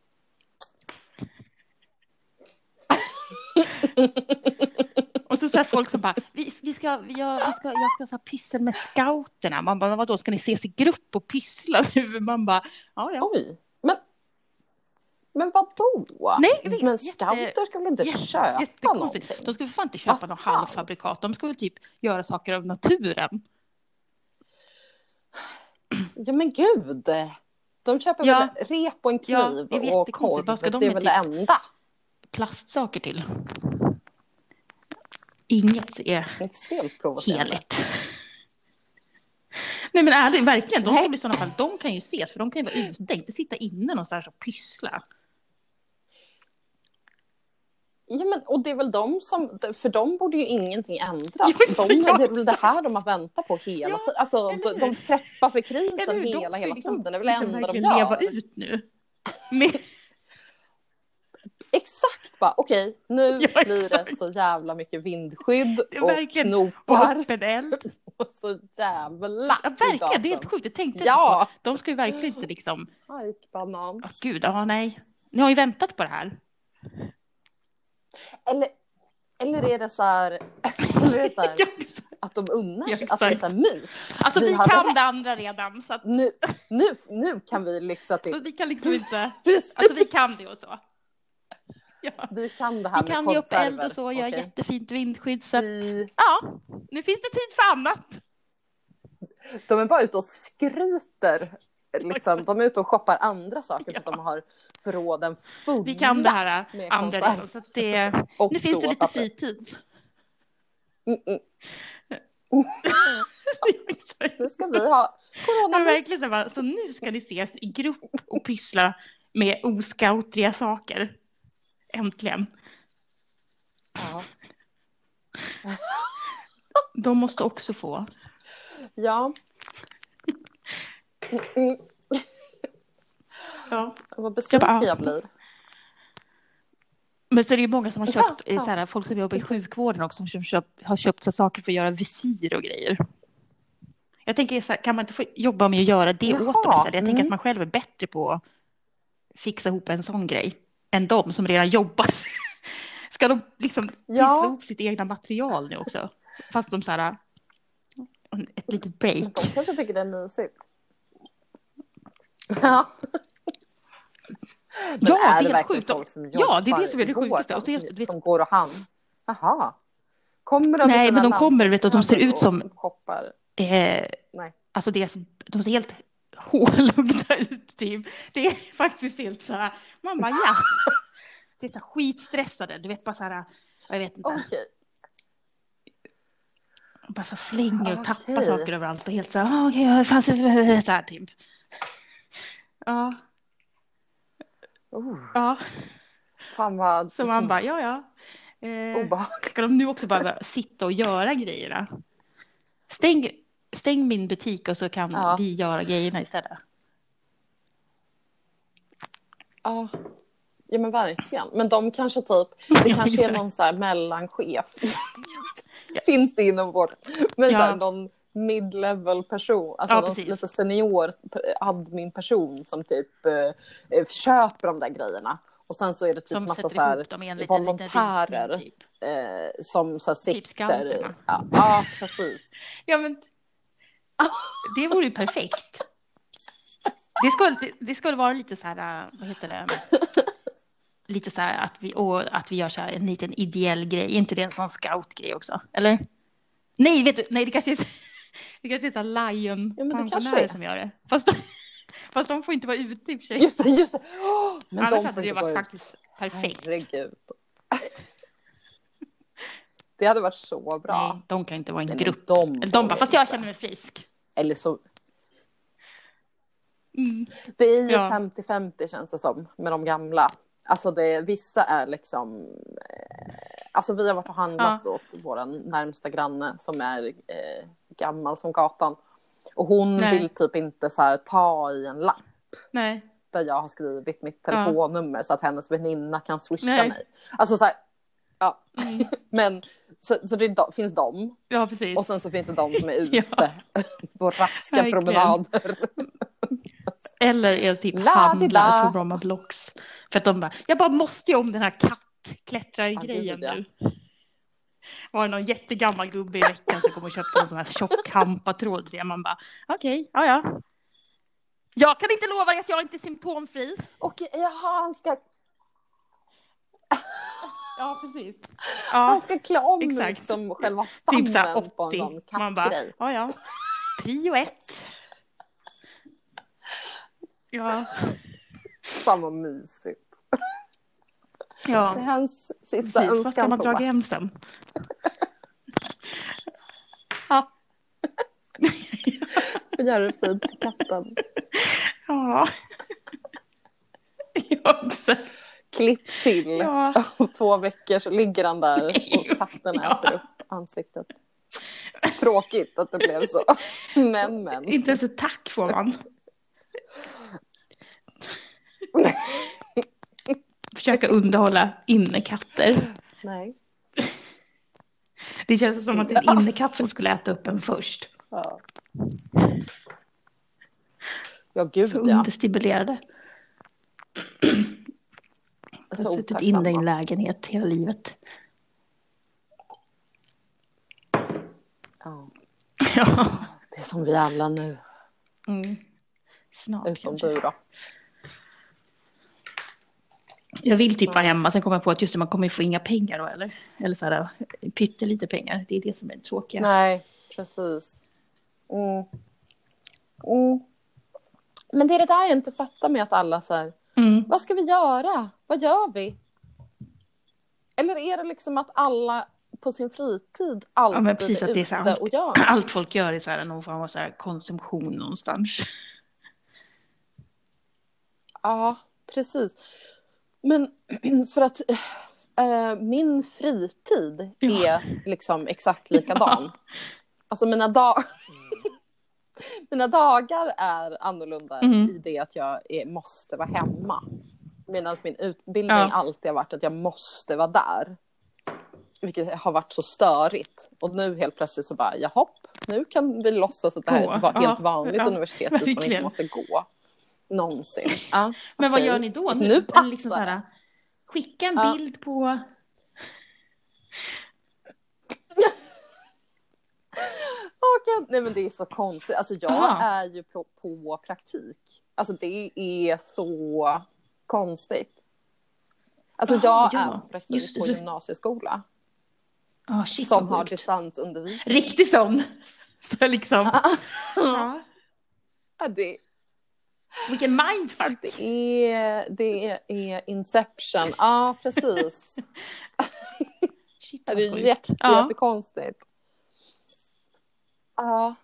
Och så, så här folk som bara, vi, vi ska, vi, jag, vi ska, jag ska så här pyssla med scouterna. Man bara, vadå, ska ni ses i grupp och pyssla nu? Man bara, ja, ja. Oj, men, men vadå? Nej, vet, men jätte- scouter ska väl inte jätte- köpa någonting? De ska för fan inte köpa Vad något fan? halvfabrikat. De ska väl typ göra saker av naturen. Ja men gud. De köper Ja. väl rep och en Ja, kniv är och korv. Det är väl det enda. Plastsaker till. Inget är Extremt heligt. Nej men ärligt, verkligen. De skulle i sådana fall, de kan ju ses för de kan ju vara ute, inte sitta inne någonstans och pyssla. Ja, men, och det är väl de som, för de borde ju ingenting ändras. De, det är väl det här de har väntat på hela Ja, tiden. Alltså, de, de preppar för krisen hela, hela liksom, tiden. Det är väl det liksom enda de verkligen leva gör. ut nu. Men, Exakt bara, okej, nu Ja, blir det så jävla mycket vindskydd är och verkligen- och knopar öppen eld. och så jävla Ja, verkligen, det är helt sjukt. Jag tänkte Ja. ja. De ska ju verkligen inte liksom, Hajkbanan. åh gud, ja nej. Ni har ju väntat på det här. Eller, eller är det så här, eller är det så här Ja, att de unnar Ja, sig, att det är så här mys? Alltså vi, hade kan rätt. det andra redan så att Nu, nu, nu kan vi lyxa så till. vi kan liksom inte, alltså vi kan det och så. Ja. Vi kan det här Vi kan ge upp eld och så, göra Okej. jättefint vindskydd så att, Vi- ja, nu finns det tid för annat. De är bara ute och skryter. Liksom. De är ute och shoppar andra saker för att de har förråden fulla. Vi kan det här med andra redan så att det, Och nu finns det lite toapapper. fritid. Mm, mm. Nu ska vi ha verkligen så, nu ska ni ses i grupp och pyssla med oscoutriga saker. Äntligen. Ja. De måste också få. ja. Mm, mm. Ja. Vad besviken Jag jag blir. Men så är det ju många som har köpt, Ja, ja. Här, folk som jobbar i sjukvården också, som köpt, har köpt så saker för att göra visir och grejer. Jag tänker, så här, kan man inte få jobba med att göra det Jaha, åt dem istället? Jag tänker mm. att man själv är bättre på att fixa ihop en sån grej än de som redan jobbar. Ska de liksom Ja. ihop sitt egna material nu också? Fast de så här, ett litet break. de kanske tycker det är mysigt. Ja. Men Ja, det är helt sjukt. Ja, det är det som är det sjukaste. Och så just- som, vet- som går och hand. Jaha. Kommer de Nej, men de kommer, vet du, de ser ut som-? Eh, Nej. alltså deras, de ser helt hålhuggna ut typ. Det är faktiskt helt så här, man bara ja. Det är så här skitstressade, du vet bara så här, jag vet inte, Okej. bara så slänger och tappar Okej. saker överallt och helt så här, "Ah, okej, okay, så här typ. Ja, Oh, ja, fan vad så man bara ja, ja. Eh, obehagligt. ska de nu också bara sitta och göra grejerna? Stäng, stäng min butik och så kan Ja. vi göra grejerna istället. Ja. ja, men verkligen. Men de kanske typ, det Ja, kanske är någon så här mellanchef. Finns det inom vården. Men så här, Ja. någon mid-level person, alltså Ja, någon precis. lite senior admin person som typ eh, eh, köper de där grejerna. Och sen så är det typ Som massa så här, volontärer. typ. eh, som så här Typ sitter. ja, ja, precis. Ja, men det vore ju perfekt. Det skulle, det, det skulle vara lite så här, äh, vad heter det? Lite så här att vi, och att vi gör så här en liten ideell grej. Är inte det en sån scoutgrej också? Eller? Nej, vet du, nej, det kanske är, det kanske är så här Ja, lion-pensionärer är. som gör det. Fast de, fast de får inte vara ute i och för sig. Just det, just det. Oh, men Annars de hade det varit faktiskt perfekt. Herregud. Det hade varit så bra. Nej, de kan inte vara en grupp. De, Eller de bara, fast jag känner mig frisk. Eller så, Mm. det är ju Ja. 50-50 känns det som med de gamla. Alltså det, vissa är liksom, eh, alltså vi har varit och handlat åt vår närmsta granne som är eh, gammal som gatan. Och hon Nej. vill typ inte så här ta i en lapp Nej, där jag har skrivit mitt telefonnummer så att hennes väninna kan swisha Nej. mig. Alltså så här, ja. Mm. Men så, så det de- finns de ja precis. och sen så finns det de som är ute Ja. på raska Verkligen. promenader. Eller är typ La-di-da. handlar på Bromma Blocks. För att de bara, jag bara måste ju om den här kattklättrargrejen Ja, nu. var det någon jättegammal gubbe i veckan som kom och köpte en sån här tjock hampatråd till. Man bara, okej, okay, ja ja. Jag kan inte lova att jag inte är symptomfri. Och jaha, han ska... Ja, precis. Ja, han ska klä om exakt. liksom själva stammen typ så 80. på en sån kattgrej. Man bara, ja ja. Prio ett. Ja. Fan vad mysigt. Ja. Det är hans sista Precis, Var ska man dra gränsen? ja. Får göra det fint till katten. Ja. ja Klipp till. Ja. Och två veckor så ligger han där och katten ja. äter upp ansiktet. Tråkigt att det blev så. Men men. Inte ens ett tack får man. Försöka underhålla innekatter. Nej. Det känns som att en innekatt som skulle äta upp en först. Ja, ja gud så ja. understimulerade. Jag har suttit inne i en lägenhet hela livet. Ja. ja. Det är som vi alla nu. Mm. Snart Utom kanske. du då. Jag vill typ vara hemma, sen kommer jag på att just det, man kommer få inga pengar då eller? Eller så här pyttelite pengar, det är det som är det tråkiga. Nej, precis. Mm. Mm. Men det är det där jag inte fattar med att alla så här, mm. vad ska vi göra? Vad gör vi? Eller är det liksom att alla på sin fritid alltid ja, precis, är ute och gör? Allt folk gör är så här någon form av så här konsumtion någonstans. Ja, precis. Men för att äh, min fritid ja. är liksom exakt likadan. Ja. Alltså mina, dag mina dagar är annorlunda mm. i det att jag är, måste vara hemma. Medan min utbildning ja. alltid har varit att jag måste vara där. Vilket har varit så störigt. Och nu helt plötsligt så bara, jaha, nu kan vi låtsas att det här är ett helt vanligt universitet utan att inte måste gå. Någonsin. Ja, Men okay. vad gör ni då? Nu, nu passar liksom här, Skicka en ja. bild på... oh, Nej men det är så konstigt. Alltså jag Aha. är ju på, på praktik. Alltså det är så konstigt. Alltså Aha, jag ja. är på praktik Just, på gymnasieskola. Oh, shit, som har distansundervisning. Riktig sån. Så liksom. ja. ja. det, vilken mindfuck! Det är, det är Inception. Ja, precis. Shit, det är jätte, ja. jättekonstigt. Ja,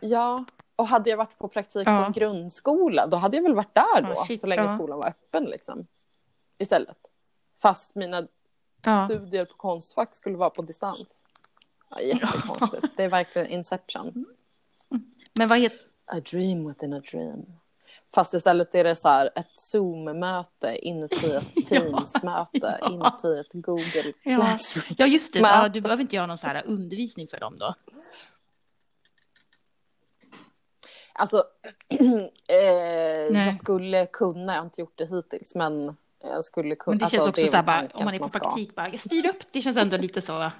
ja. Och hade jag varit på praktik ja. på en grundskola, då hade jag väl varit där då, shit, så länge ja. skolan var öppen liksom. Istället. Fast mina ja. studier på Konstfack skulle vara på distans. Ja, jättekonstigt. Det är verkligen Inception. Men vad heter... A dream within a dream. Fast istället är det så här ett Zoom-möte inuti ett Teams-möte ja. inuti ett Google Classroom. Ja, just det. Ja, du behöver inte göra någon så här undervisning för dem då? Alltså, eh, jag skulle kunna, jag har inte gjort det hittills, men jag skulle kunna. Men det känns alltså, också det så här, bara, om man är på praktik, bara, styr upp, det känns ändå lite så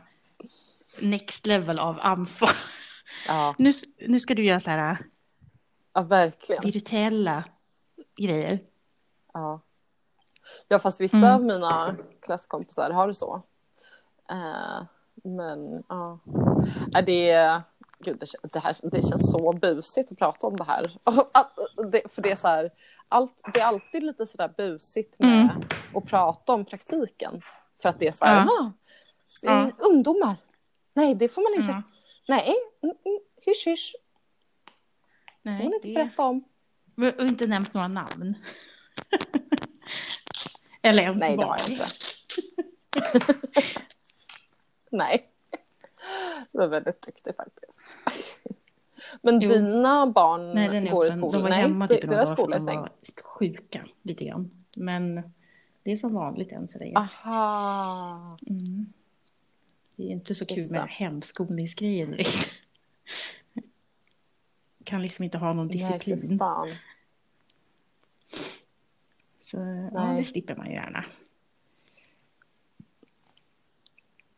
next level av ansvar. Ja. Nu, nu ska du göra så här Ja, verkligen. Virtuella grejer. Ja. Ja, fast vissa mm. av mina klasskompisar har det så. Uh, men ja, uh. det, gud, det, det, här, det känns så busigt att prata om det här. det, för det är så här, allt, det är alltid lite så där busigt med mm. att prata om praktiken. För att det är så här, ja. det är ja. ungdomar. Nej, det får man inte. Mm. Nej, mm, mm, hysch hysch. Nej, hon inte det... berätta om. Och inte nämnt några namn. Eller ens Nej, det har jag inte. Nej. Du var väldigt duktig faktiskt. Men jo. dina barn Nej, går i skolan? De var hemma typ deras skola är stängd. sjuka lite grann. Men det är som vanligt än så länge. Aha. Mm. Det är inte så kul med hemskolningsgrejen riktigt kan liksom inte ha någon disciplin. Nej, Så Nej. ja, det slipper man gärna.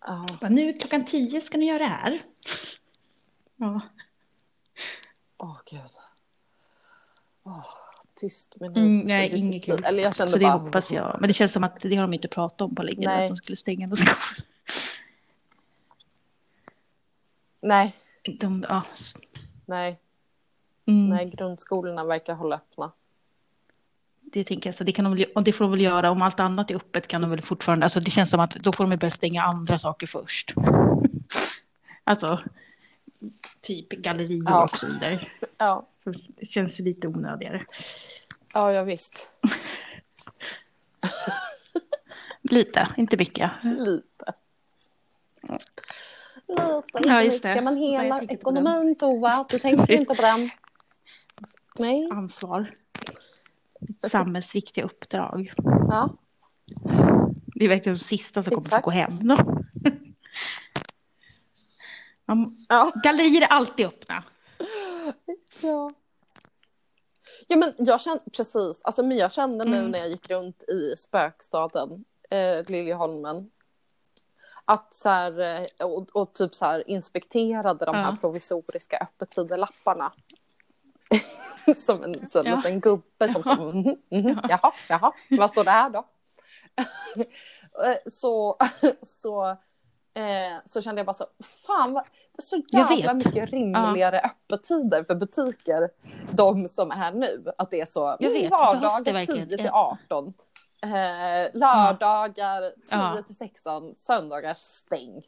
Ja. Bara, nu klockan tio ska ni göra det här. Ja. Åh gud. Åh, tyst minut. Mm, nej, inget kul. Eller jag kände Så det bara... hoppas jag. Men det känns som att det har de inte pratat om på länge. Att de skulle stänga någon skola. Nej, De, s- nej, Mm, nej, grundskolorna verkar hålla öppna. Det tänker jag. Så det, kan de väl, det får de väl göra. Om allt annat är öppet kan de väl fortfarande. Alltså det känns som att då får de börja stänga andra saker först. Alltså. Typ gallerior Ja. och så vidare. Ja, Det känns lite onödigare. ja, ja visst. Lite, inte mycket. Lite. Lite, Ja, inte just det. mycket. Men hela ekonomin, Tova, du tänker inte på den. Nej. Ansvar. Samhällsviktiga uppdrag. Ja, Det är verkligen de sista som kommer Exakt. gå hem. Ja. Gallerier är alltid öppna. Ja. Ja men jag kände precis, alltså men jag kände nu Mm. när jag gick runt i spökstaden eh, Liljeholmen att så här, eh, och, och typ så här inspekterade de här Ja. provisoriska öppettidelapparna. som en sån Ja. liten gubbe som Ja. sa mhm, mhm, jaha, jaha, vad står det här då? Eh, så, så, eh, så kände jag bara så, fan vad, det är så jävla mycket rimligare öppettider för butiker. De som är nu, att det är så Jag vet, vardagar verkligen? 10 till 18. Eh, lördagar 10 Ja. till 16, söndagar stängt.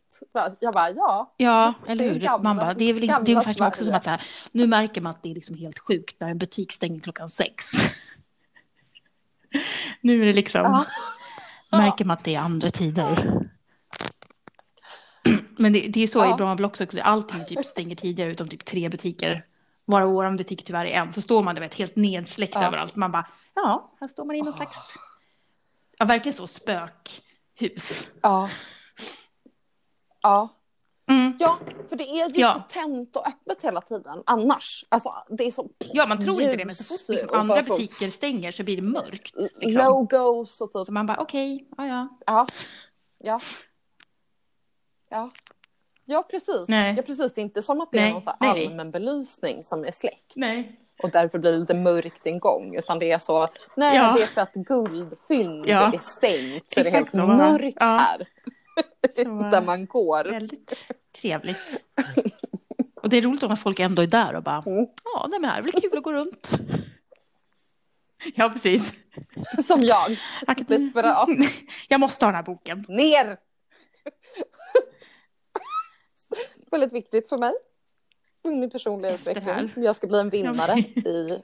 Jag bara ja, Ja, eller hur? gamla- Man bara, det är väl inte, det är ungefär också som att så här, nu märker man att det är liksom helt sjukt när en butik stänger klockan sex. nu är det liksom, Ja. märker man att det är andra tider. Men det, det är så Ja. i Brommablock också, allting typ stänger tidigare utom typ tre butiker. Varav vår butik tyvärr är en, så står man du vet, helt nedsläckt Ja. överallt. Man bara, ja, här står man i någon slags, ja verkligen så spökhus. ja. Ja. Mm. Ja, för det är ju Ja. så tänt och öppet hela tiden annars. Alltså det är så Ja, man tror inte det, men så fort liksom andra bara butiker stänger så blir det mörkt. Liksom. Logos och typ. Så man bara, okej, ja, ja. Ja. Ja. Ja. Ja, precis. Nej. Ja, precis. Det är inte som att det är Nej, någon så här nej, allmän belysning som är släckt. Nej. Och därför blir det lite mörkt en gång. Utan det är så, nej Ja. det är för att guldfynd Ja. är stängt. Så det är helt mörkt Ja. här. Så, Där man går. Väldigt trevligt. Och det är roligt om att folk ändå är där och bara, Mm. ja, det här är väl kul att gå runt. Ja, precis. Som jag. Desperat. Jag måste ha den här boken. Ner! Väldigt viktigt för mig. Min personliga Efter utveckling. här. Jag ska bli en vinnare i,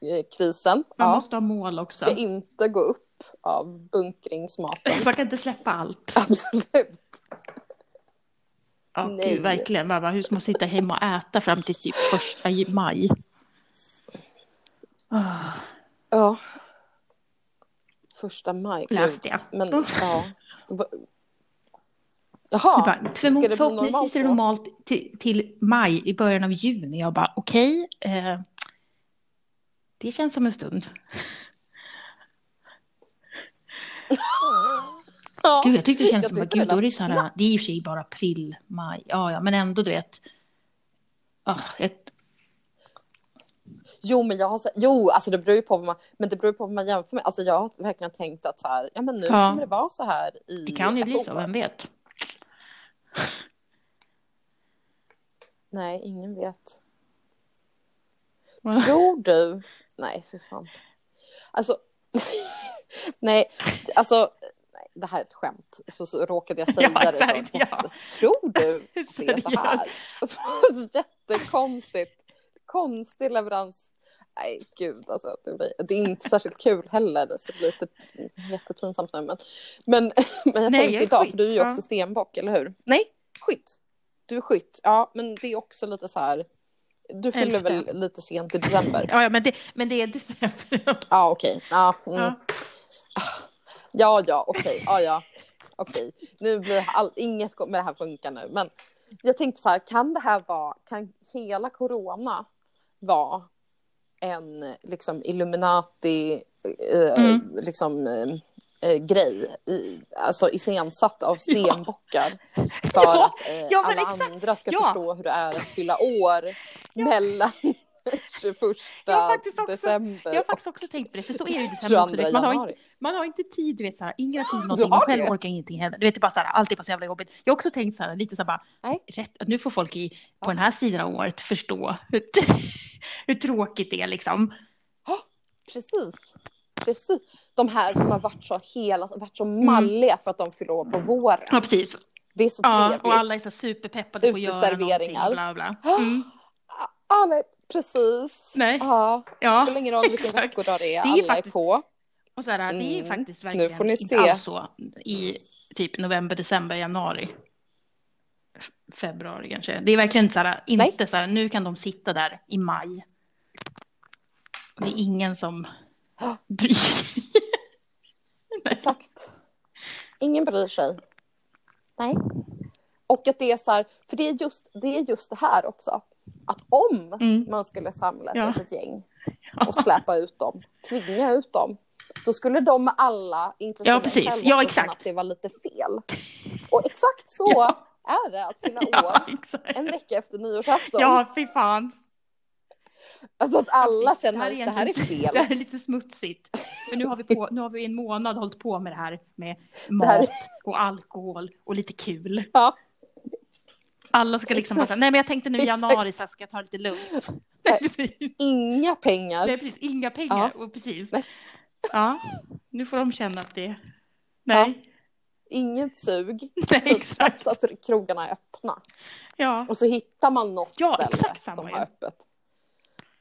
i krisen. Man Ja. måste ha mål också. Ska inte gå upp av bunkringsmaten. Man kan inte släppa allt. Absolut. Ja, Nej. gud, verkligen. Bara, hur ska man sitta hemma och äta fram till typ första maj? Ja. Första maj. läste jag. Men Oh. ja. Jaha. bara, ska förmo- det förhoppningsvis är det normalt till, till maj i början av juni. Jag bara okej. eh, det känns som en stund. Ja. Gud, jag tyckte det känns Jag som att gud, då är det så här, det är i och för sig bara april, maj, ja, ja, men ändå du vet. Ah, ett, Jo, men jag har så, jo, alltså det beror ju på vad man, men det beror på vad man jämför med. Alltså jag har verkligen tänkt att så här, ja men nu Ja. kommer det vara så här i det kan ju bli så, år. vem vet? Nej, ingen vet. Tror du? Nej, för fan. Alltså, nej, alltså, nej, det här är ett skämt. Så, så råkade jag säga Ja, det så. ja. Tror du att det är så här? Jättekonstigt. Konstig leverans. Nej, gud alltså. Det, blir, det är inte särskilt kul heller. Så det blir lite jättepinsamt nu. Men, men, men jag Nej, tänkte jag idag, skytt, för du är ju ja. också stenbock, eller hur? Nej, skytt. Du är skytt. Ja, men det är också lite så här. Du fyller Elfte. väl lite sent i december? Ja, ja men, det, men det är december. Ja, okej. Ja, mm. Ja. ja, ja, okej. Ja, ja. Okej, nu blir all, inget med det här funkar nu. Men jag tänkte så här, kan det här vara, kan hela corona vara en liksom Illuminati, eh, Mm. liksom eh, eh, grej, i, alltså iscensatt av stenbockar. För Ja, att eh, ja, alla exakt. andra ska Ja. förstå hur det är att fylla år mellan 21 Jag har faktiskt också- december Jag har faktiskt också tänkt på det, för så är det ju i december också. 22 vet, Man har, inte, man har inte tid, du vet så här, ingen har tid någonting, man själv det? orkar ingenting heller. Du vet, det bara så här, allt är bara så jävla jobbigt. Jag har också tänkt så här, lite så här bara, Nej. rätt, att nu får folk i, på den här sidan av året förstå hur, hur tråkigt det är liksom. Precis. Precis. De här som har varit så hela, varit så Mm. malliga för att de fyller år på våren. Ja, precis. Det är så Ja, trevligt. och alla är så superpeppade på att göra någonting, bla bla. Mm. Alla är, precis. Nej. Ja, det Ja, spelar ingen roll vilken veckodag det är. Det är Alla faktiskt- är på. och så här, det är Mm. faktiskt Nu verkligen får ni inte se. alls så i typ november, december, januari. Februari kanske. Det är verkligen inte så här, inte så här, nu kan de sitta där i maj. Det är ingen som bryr sig. Exakt. Ingen bryr sig. Nej. Och att det är så här, för det är just det, är just det här också. Att om Mm. man skulle samla ett Ja. litet gäng och släppa ut dem, tvinga ut dem, då skulle de alla, inklusive Ja, precis. själv, Ja, exakt. att det var lite fel. Och exakt så Ja. är det att fylla år en vecka efter nyårsafton. Ja, fy fan. Alltså att alla känner att det här är fel. Det här är lite smutsigt. Men nu har vi, på, nu har vi en månad hållit på med det här med Det här- mat och alkohol och lite kul. Ja. Alla ska liksom bara säga, nej men jag tänkte nu i januari så ska jag ta det lite lugnt. Nej. Inga pengar. Nej, precis. Inga pengar. Och precis. Ja, nu får de känna att det... Nej, Inget sug. nej Typ exakt. att krogarna är öppna. Ja. Och så hittar man något Ja, ställe exakt samma som ju. har öppet.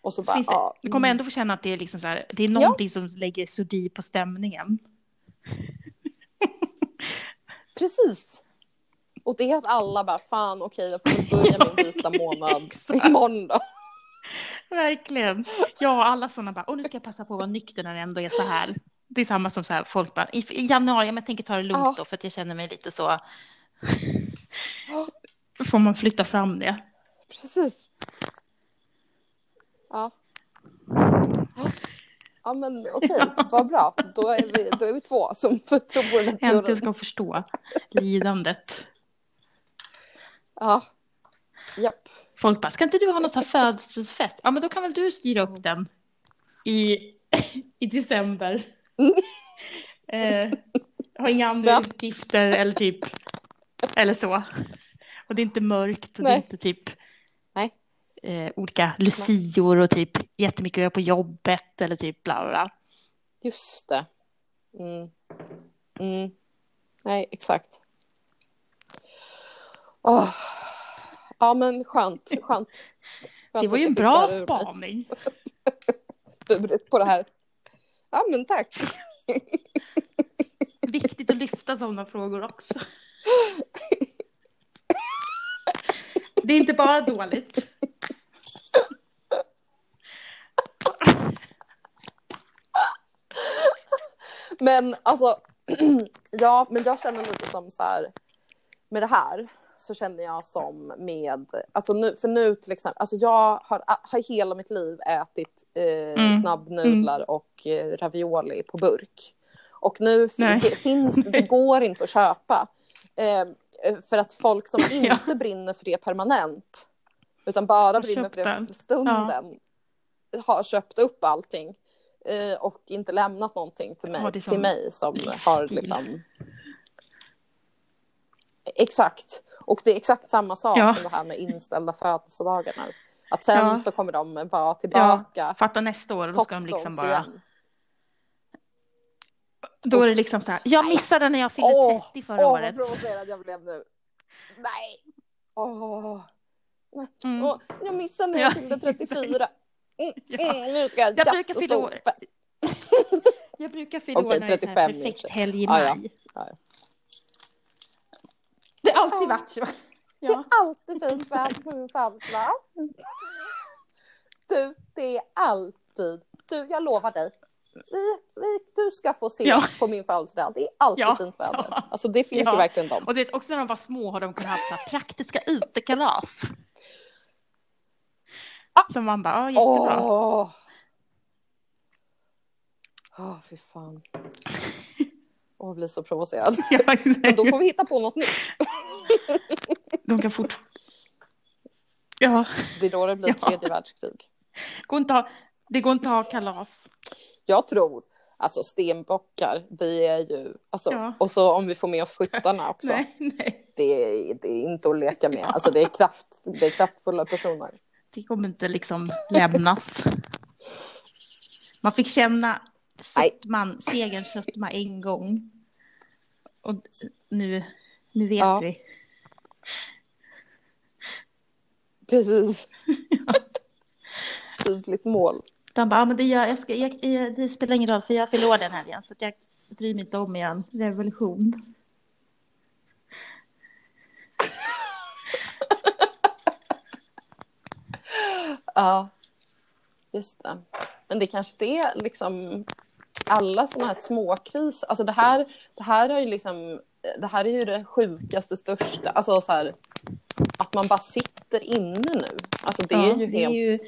Och så Så bara, det, ja. du kommer mm. ändå få känna att det är liksom så här, det är någonting som lägger sordin på stämningen. Precis. Och det är att alla bara, fan okej jag får börja min vita månad imorgon då. Verkligen. Ja, alla sådana bara, och nu ska jag passa på att vara nykter när det ändå är så här. Det är samma som så här, folk bara, i, i januari, men jag tänker ta det lugnt Ja. då för att jag känner mig lite så. Får man flytta fram det? Precis. Ja. Ja men okej, vad bra. Då är vi, då är vi två som tror på den här Äntligen teorin. ska förstå lidandet. Ja. Japp. Folk bara, ska inte du ha någon sån här födelsedagsfest? Ja, men då kan väl du styra upp den i, i december. Mm. Eh, har inga andra Va? utgifter eller typ, eller så. Och det är inte mörkt och det är Nej. inte typ Nej. eh, olika lucior och typ jättemycket att göra på jobbet eller typ bla bla bla. Just det. Mm. Mm. Nej, exakt. Åh. Ja, men skönt. skönt. skönt Det var ju en bra spaning. På det här. Ja, men tack. Viktigt att lyfta sådana frågor också. Det är inte bara dåligt. Men alltså, ja, men jag känner lite som så här, med det här så känner jag som med, alltså nu, för nu till exempel, alltså jag har, har hela mitt liv ätit eh, Mm. snabbnudlar och eh, ravioli på burk. Och nu det finns, det går inte att köpa. Eh, för att folk som Ja. inte brinner för det permanent, utan bara brinner för det för stunden, har köpt upp allting. Eh, och inte lämnat någonting till mig, Ja, till mig som har liksom... Exakt. Och det är exakt samma sak Ja. som det här med inställda födelsedagar nu. Att sen Ja. så kommer de vara tillbaka. Fatta nästa år och då ska de liksom bara, igen. då är det liksom så här, jag missade när jag fyllde Åh, 30 förra Åh, året. vad provocerad jag blev nu. Nej. Åh. Nej. Mm. Åh, jag missade när jag Ja. fyllde 34. Mm, Ja. mm, nu ska jag, Jag brukar fylla år. Jag brukar fylla Okej, år när det är så 35 här i och för perfekt helg i Ja, ja. maj. Ja, ja. Det har alltid varit så. Det är Ja. alltid fint väder på min födelsedag. Du, det är alltid. Du, jag lovar dig. Vi, vi, du ska få se Ja. på min födelsedag. Det är alltid Ja. fint väder. Ja. Alltså det finns Ja. ju verkligen dem. Och det är också när de var små har de kunnat ha så praktiska utekalas. Som man bara, ja jättebra. Åh, Åh, fy fan. och blir så provocerad. Ja, Men då får vi hitta på något nytt. De kan fort... Ja, Det är då det blir Ja. tredje världskrig. går inte ha... det går inte att ha kalas. Jag tror, alltså stenbockar, vi är ju, alltså, Ja. och så om vi får med oss skyttarna också. Nej, nej. Det, är, det är inte att leka med. Alltså det är, kraft, det är kraftfulla personer. Det kommer inte liksom lämnas. Man fick känna sötman, segerns sötma en gång. Och nu, nu vet Ja. vi. Precis. Tydligt mål. De bara, ja, men det, gör, jag ska, jag, jag, det spelar ingen roll för jag förlorar den här igen så jag bryr mig inte om igen. Revolution. Ja, just det. Men det kanske det är liksom alla sådana här småkriser. Alltså det här, det här är ju liksom, det här är ju det sjukaste, största, alltså så här, att man bara sitter inne nu. Alltså det är ju det helt, är ju...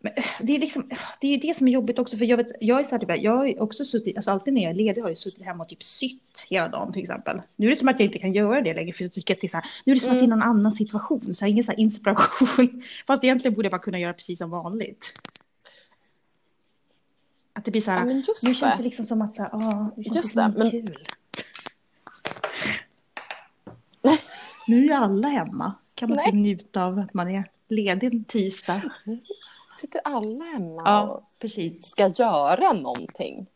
Men, det är liksom, det är ju det som är jobbigt också för jag vet, jag är så här, typ, jag har också suttit, alltså alltid när jag är ledig har jag suttit hemma och typ sytt hela dagen till exempel. Nu är det som att jag inte kan göra det längre för jag tycker att det är så här, nu är det som att det är Mm. någon annan situation så jag har ingen så här inspiration. Fast egentligen borde jag bara kunna göra precis som vanligt. Att det blir så här, ja nu känns det liksom som att så här, ah, det känns Just det, men- kul. Nu är ju alla hemma. Kan man inte njuta av att man är ledig en tisdag? Sitter alla hemma Ja, och precis. ska göra någonting.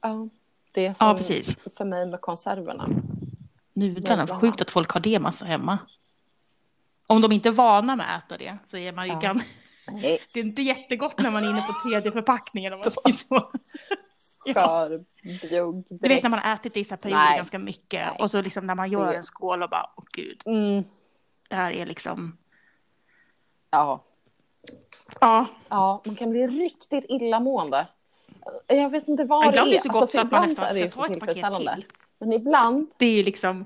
Ja, det är som Ja, precis. för mig med konserverna. Nudlarna, sjukt att folk har det massa hemma. Om de inte är vana med att äta det så är man ju Ja. Nej, Det är inte jättegott när man är inne på tredje förpackningen om man så. Ja. skörbjugg Du vet när man har ätit det i så perioder Nej. ganska mycket Nej. och så liksom när man gör en skål och bara, åh gud, Mm, det här är liksom, ja. ja, ja, man kan bli riktigt illamående. Jag vet inte vad ibland det är. det så gott för så att man ibland är nästan ska ta ett paket till. Men ibland, Det är ju liksom,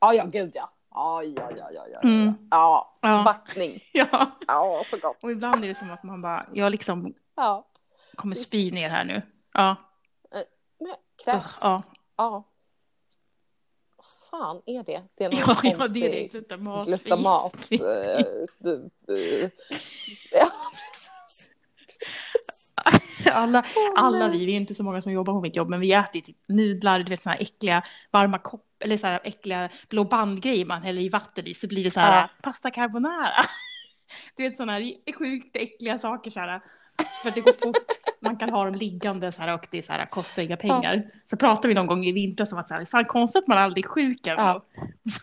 ja ja gud ja. Ja, ja, ja, ja, ja. Mm. Ja, Ja. backning. ja, Ja, så gott. och ibland är det som att man bara, jag liksom Ja. kommer spy ner här nu. Ja, Men, kräks. ja, Ja. Vad fan är det? Det är någon ja, ja konstig det är det, glutamat. glutamat. eh, du. Ja, precis. Alla, alla vi, vi är inte så många som jobbar på mitt jobb, men vi äter typ nudlar, du vet såna här äckliga varma kopp, eller så här äckliga blå bandgrejer man häller i vatten i, så blir det så här Ja. pasta carbonara. Du vet såna här sjukt äckliga saker så här, för att det går fort, man kan ha dem liggande så här och det så här, kostar inga pengar. Så pratar vi någon gång i vintras om att så här, fan konstigt att man aldrig är sjuk. Ja.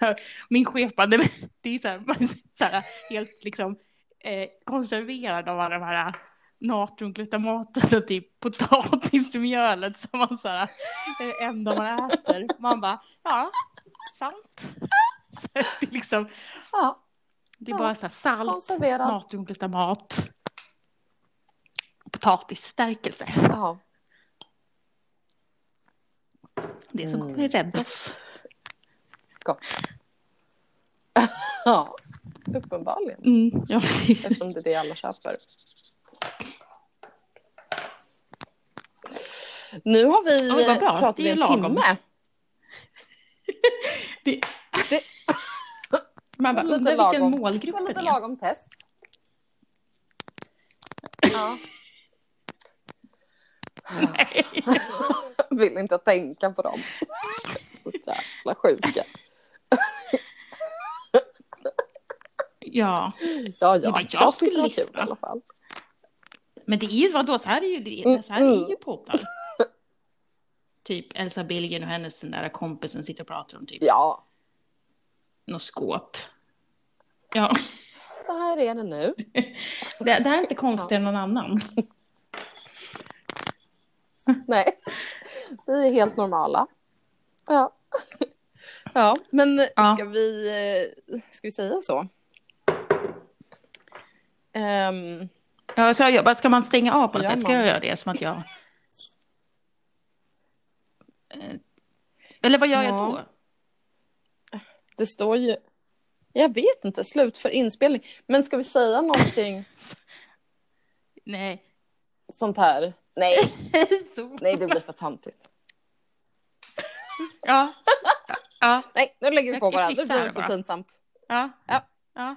Här, min chef bara, "Nej, men det är så här, man så här helt liksom eh, konserverad av alla de här natriumglutamatet och typ potatismjölet som man så här, det enda man äter. Man bara, ja, sant. Så det är liksom, Ja, det är bara så här salt, natriumglutamat, potatisstärkelse. Ja. Det som Mm. kommer rädda oss. Gott. ja, uppenbarligen. Mm, ja, precis. Eftersom det är det alla köper. Nu har vi Oj, bra. pratat Det i en lagom. timme. Det... Det- Man bara Lite undrar vilken. Det målgrupp det lite är. lagom test. Ja. Vill inte tänka på dem. Så jävla sjuka. Ja, Ja, ja. var jag skulle var kul i alla fall. men det är ju vadå, så här är ju, det, så här är ju poddar. Typ Elsa Billgren och hennes den där kompisen sitter och pratar om typ Ja, något skåp. Ja, så här är det nu. det, det här är inte konstigare än någon annan. Nej, vi är helt normala. Ja. Ja, men Ja. ska vi, eh, ska vi säga så? Ehm, Ja, så jag, ska man stänga av på något sätt? Ska jag göra det som att jag... Eh, Eller vad gör jag Ja. då? det står ju, jag vet inte, slut för inspelning. Men ska vi säga någonting Nej, sånt här? Nej, nej det blir för töntigt. Ja. Ja. Nej, nu lägger vi Jag- på varandra. Det blir för pinsamt. Ja. Ja. Ja.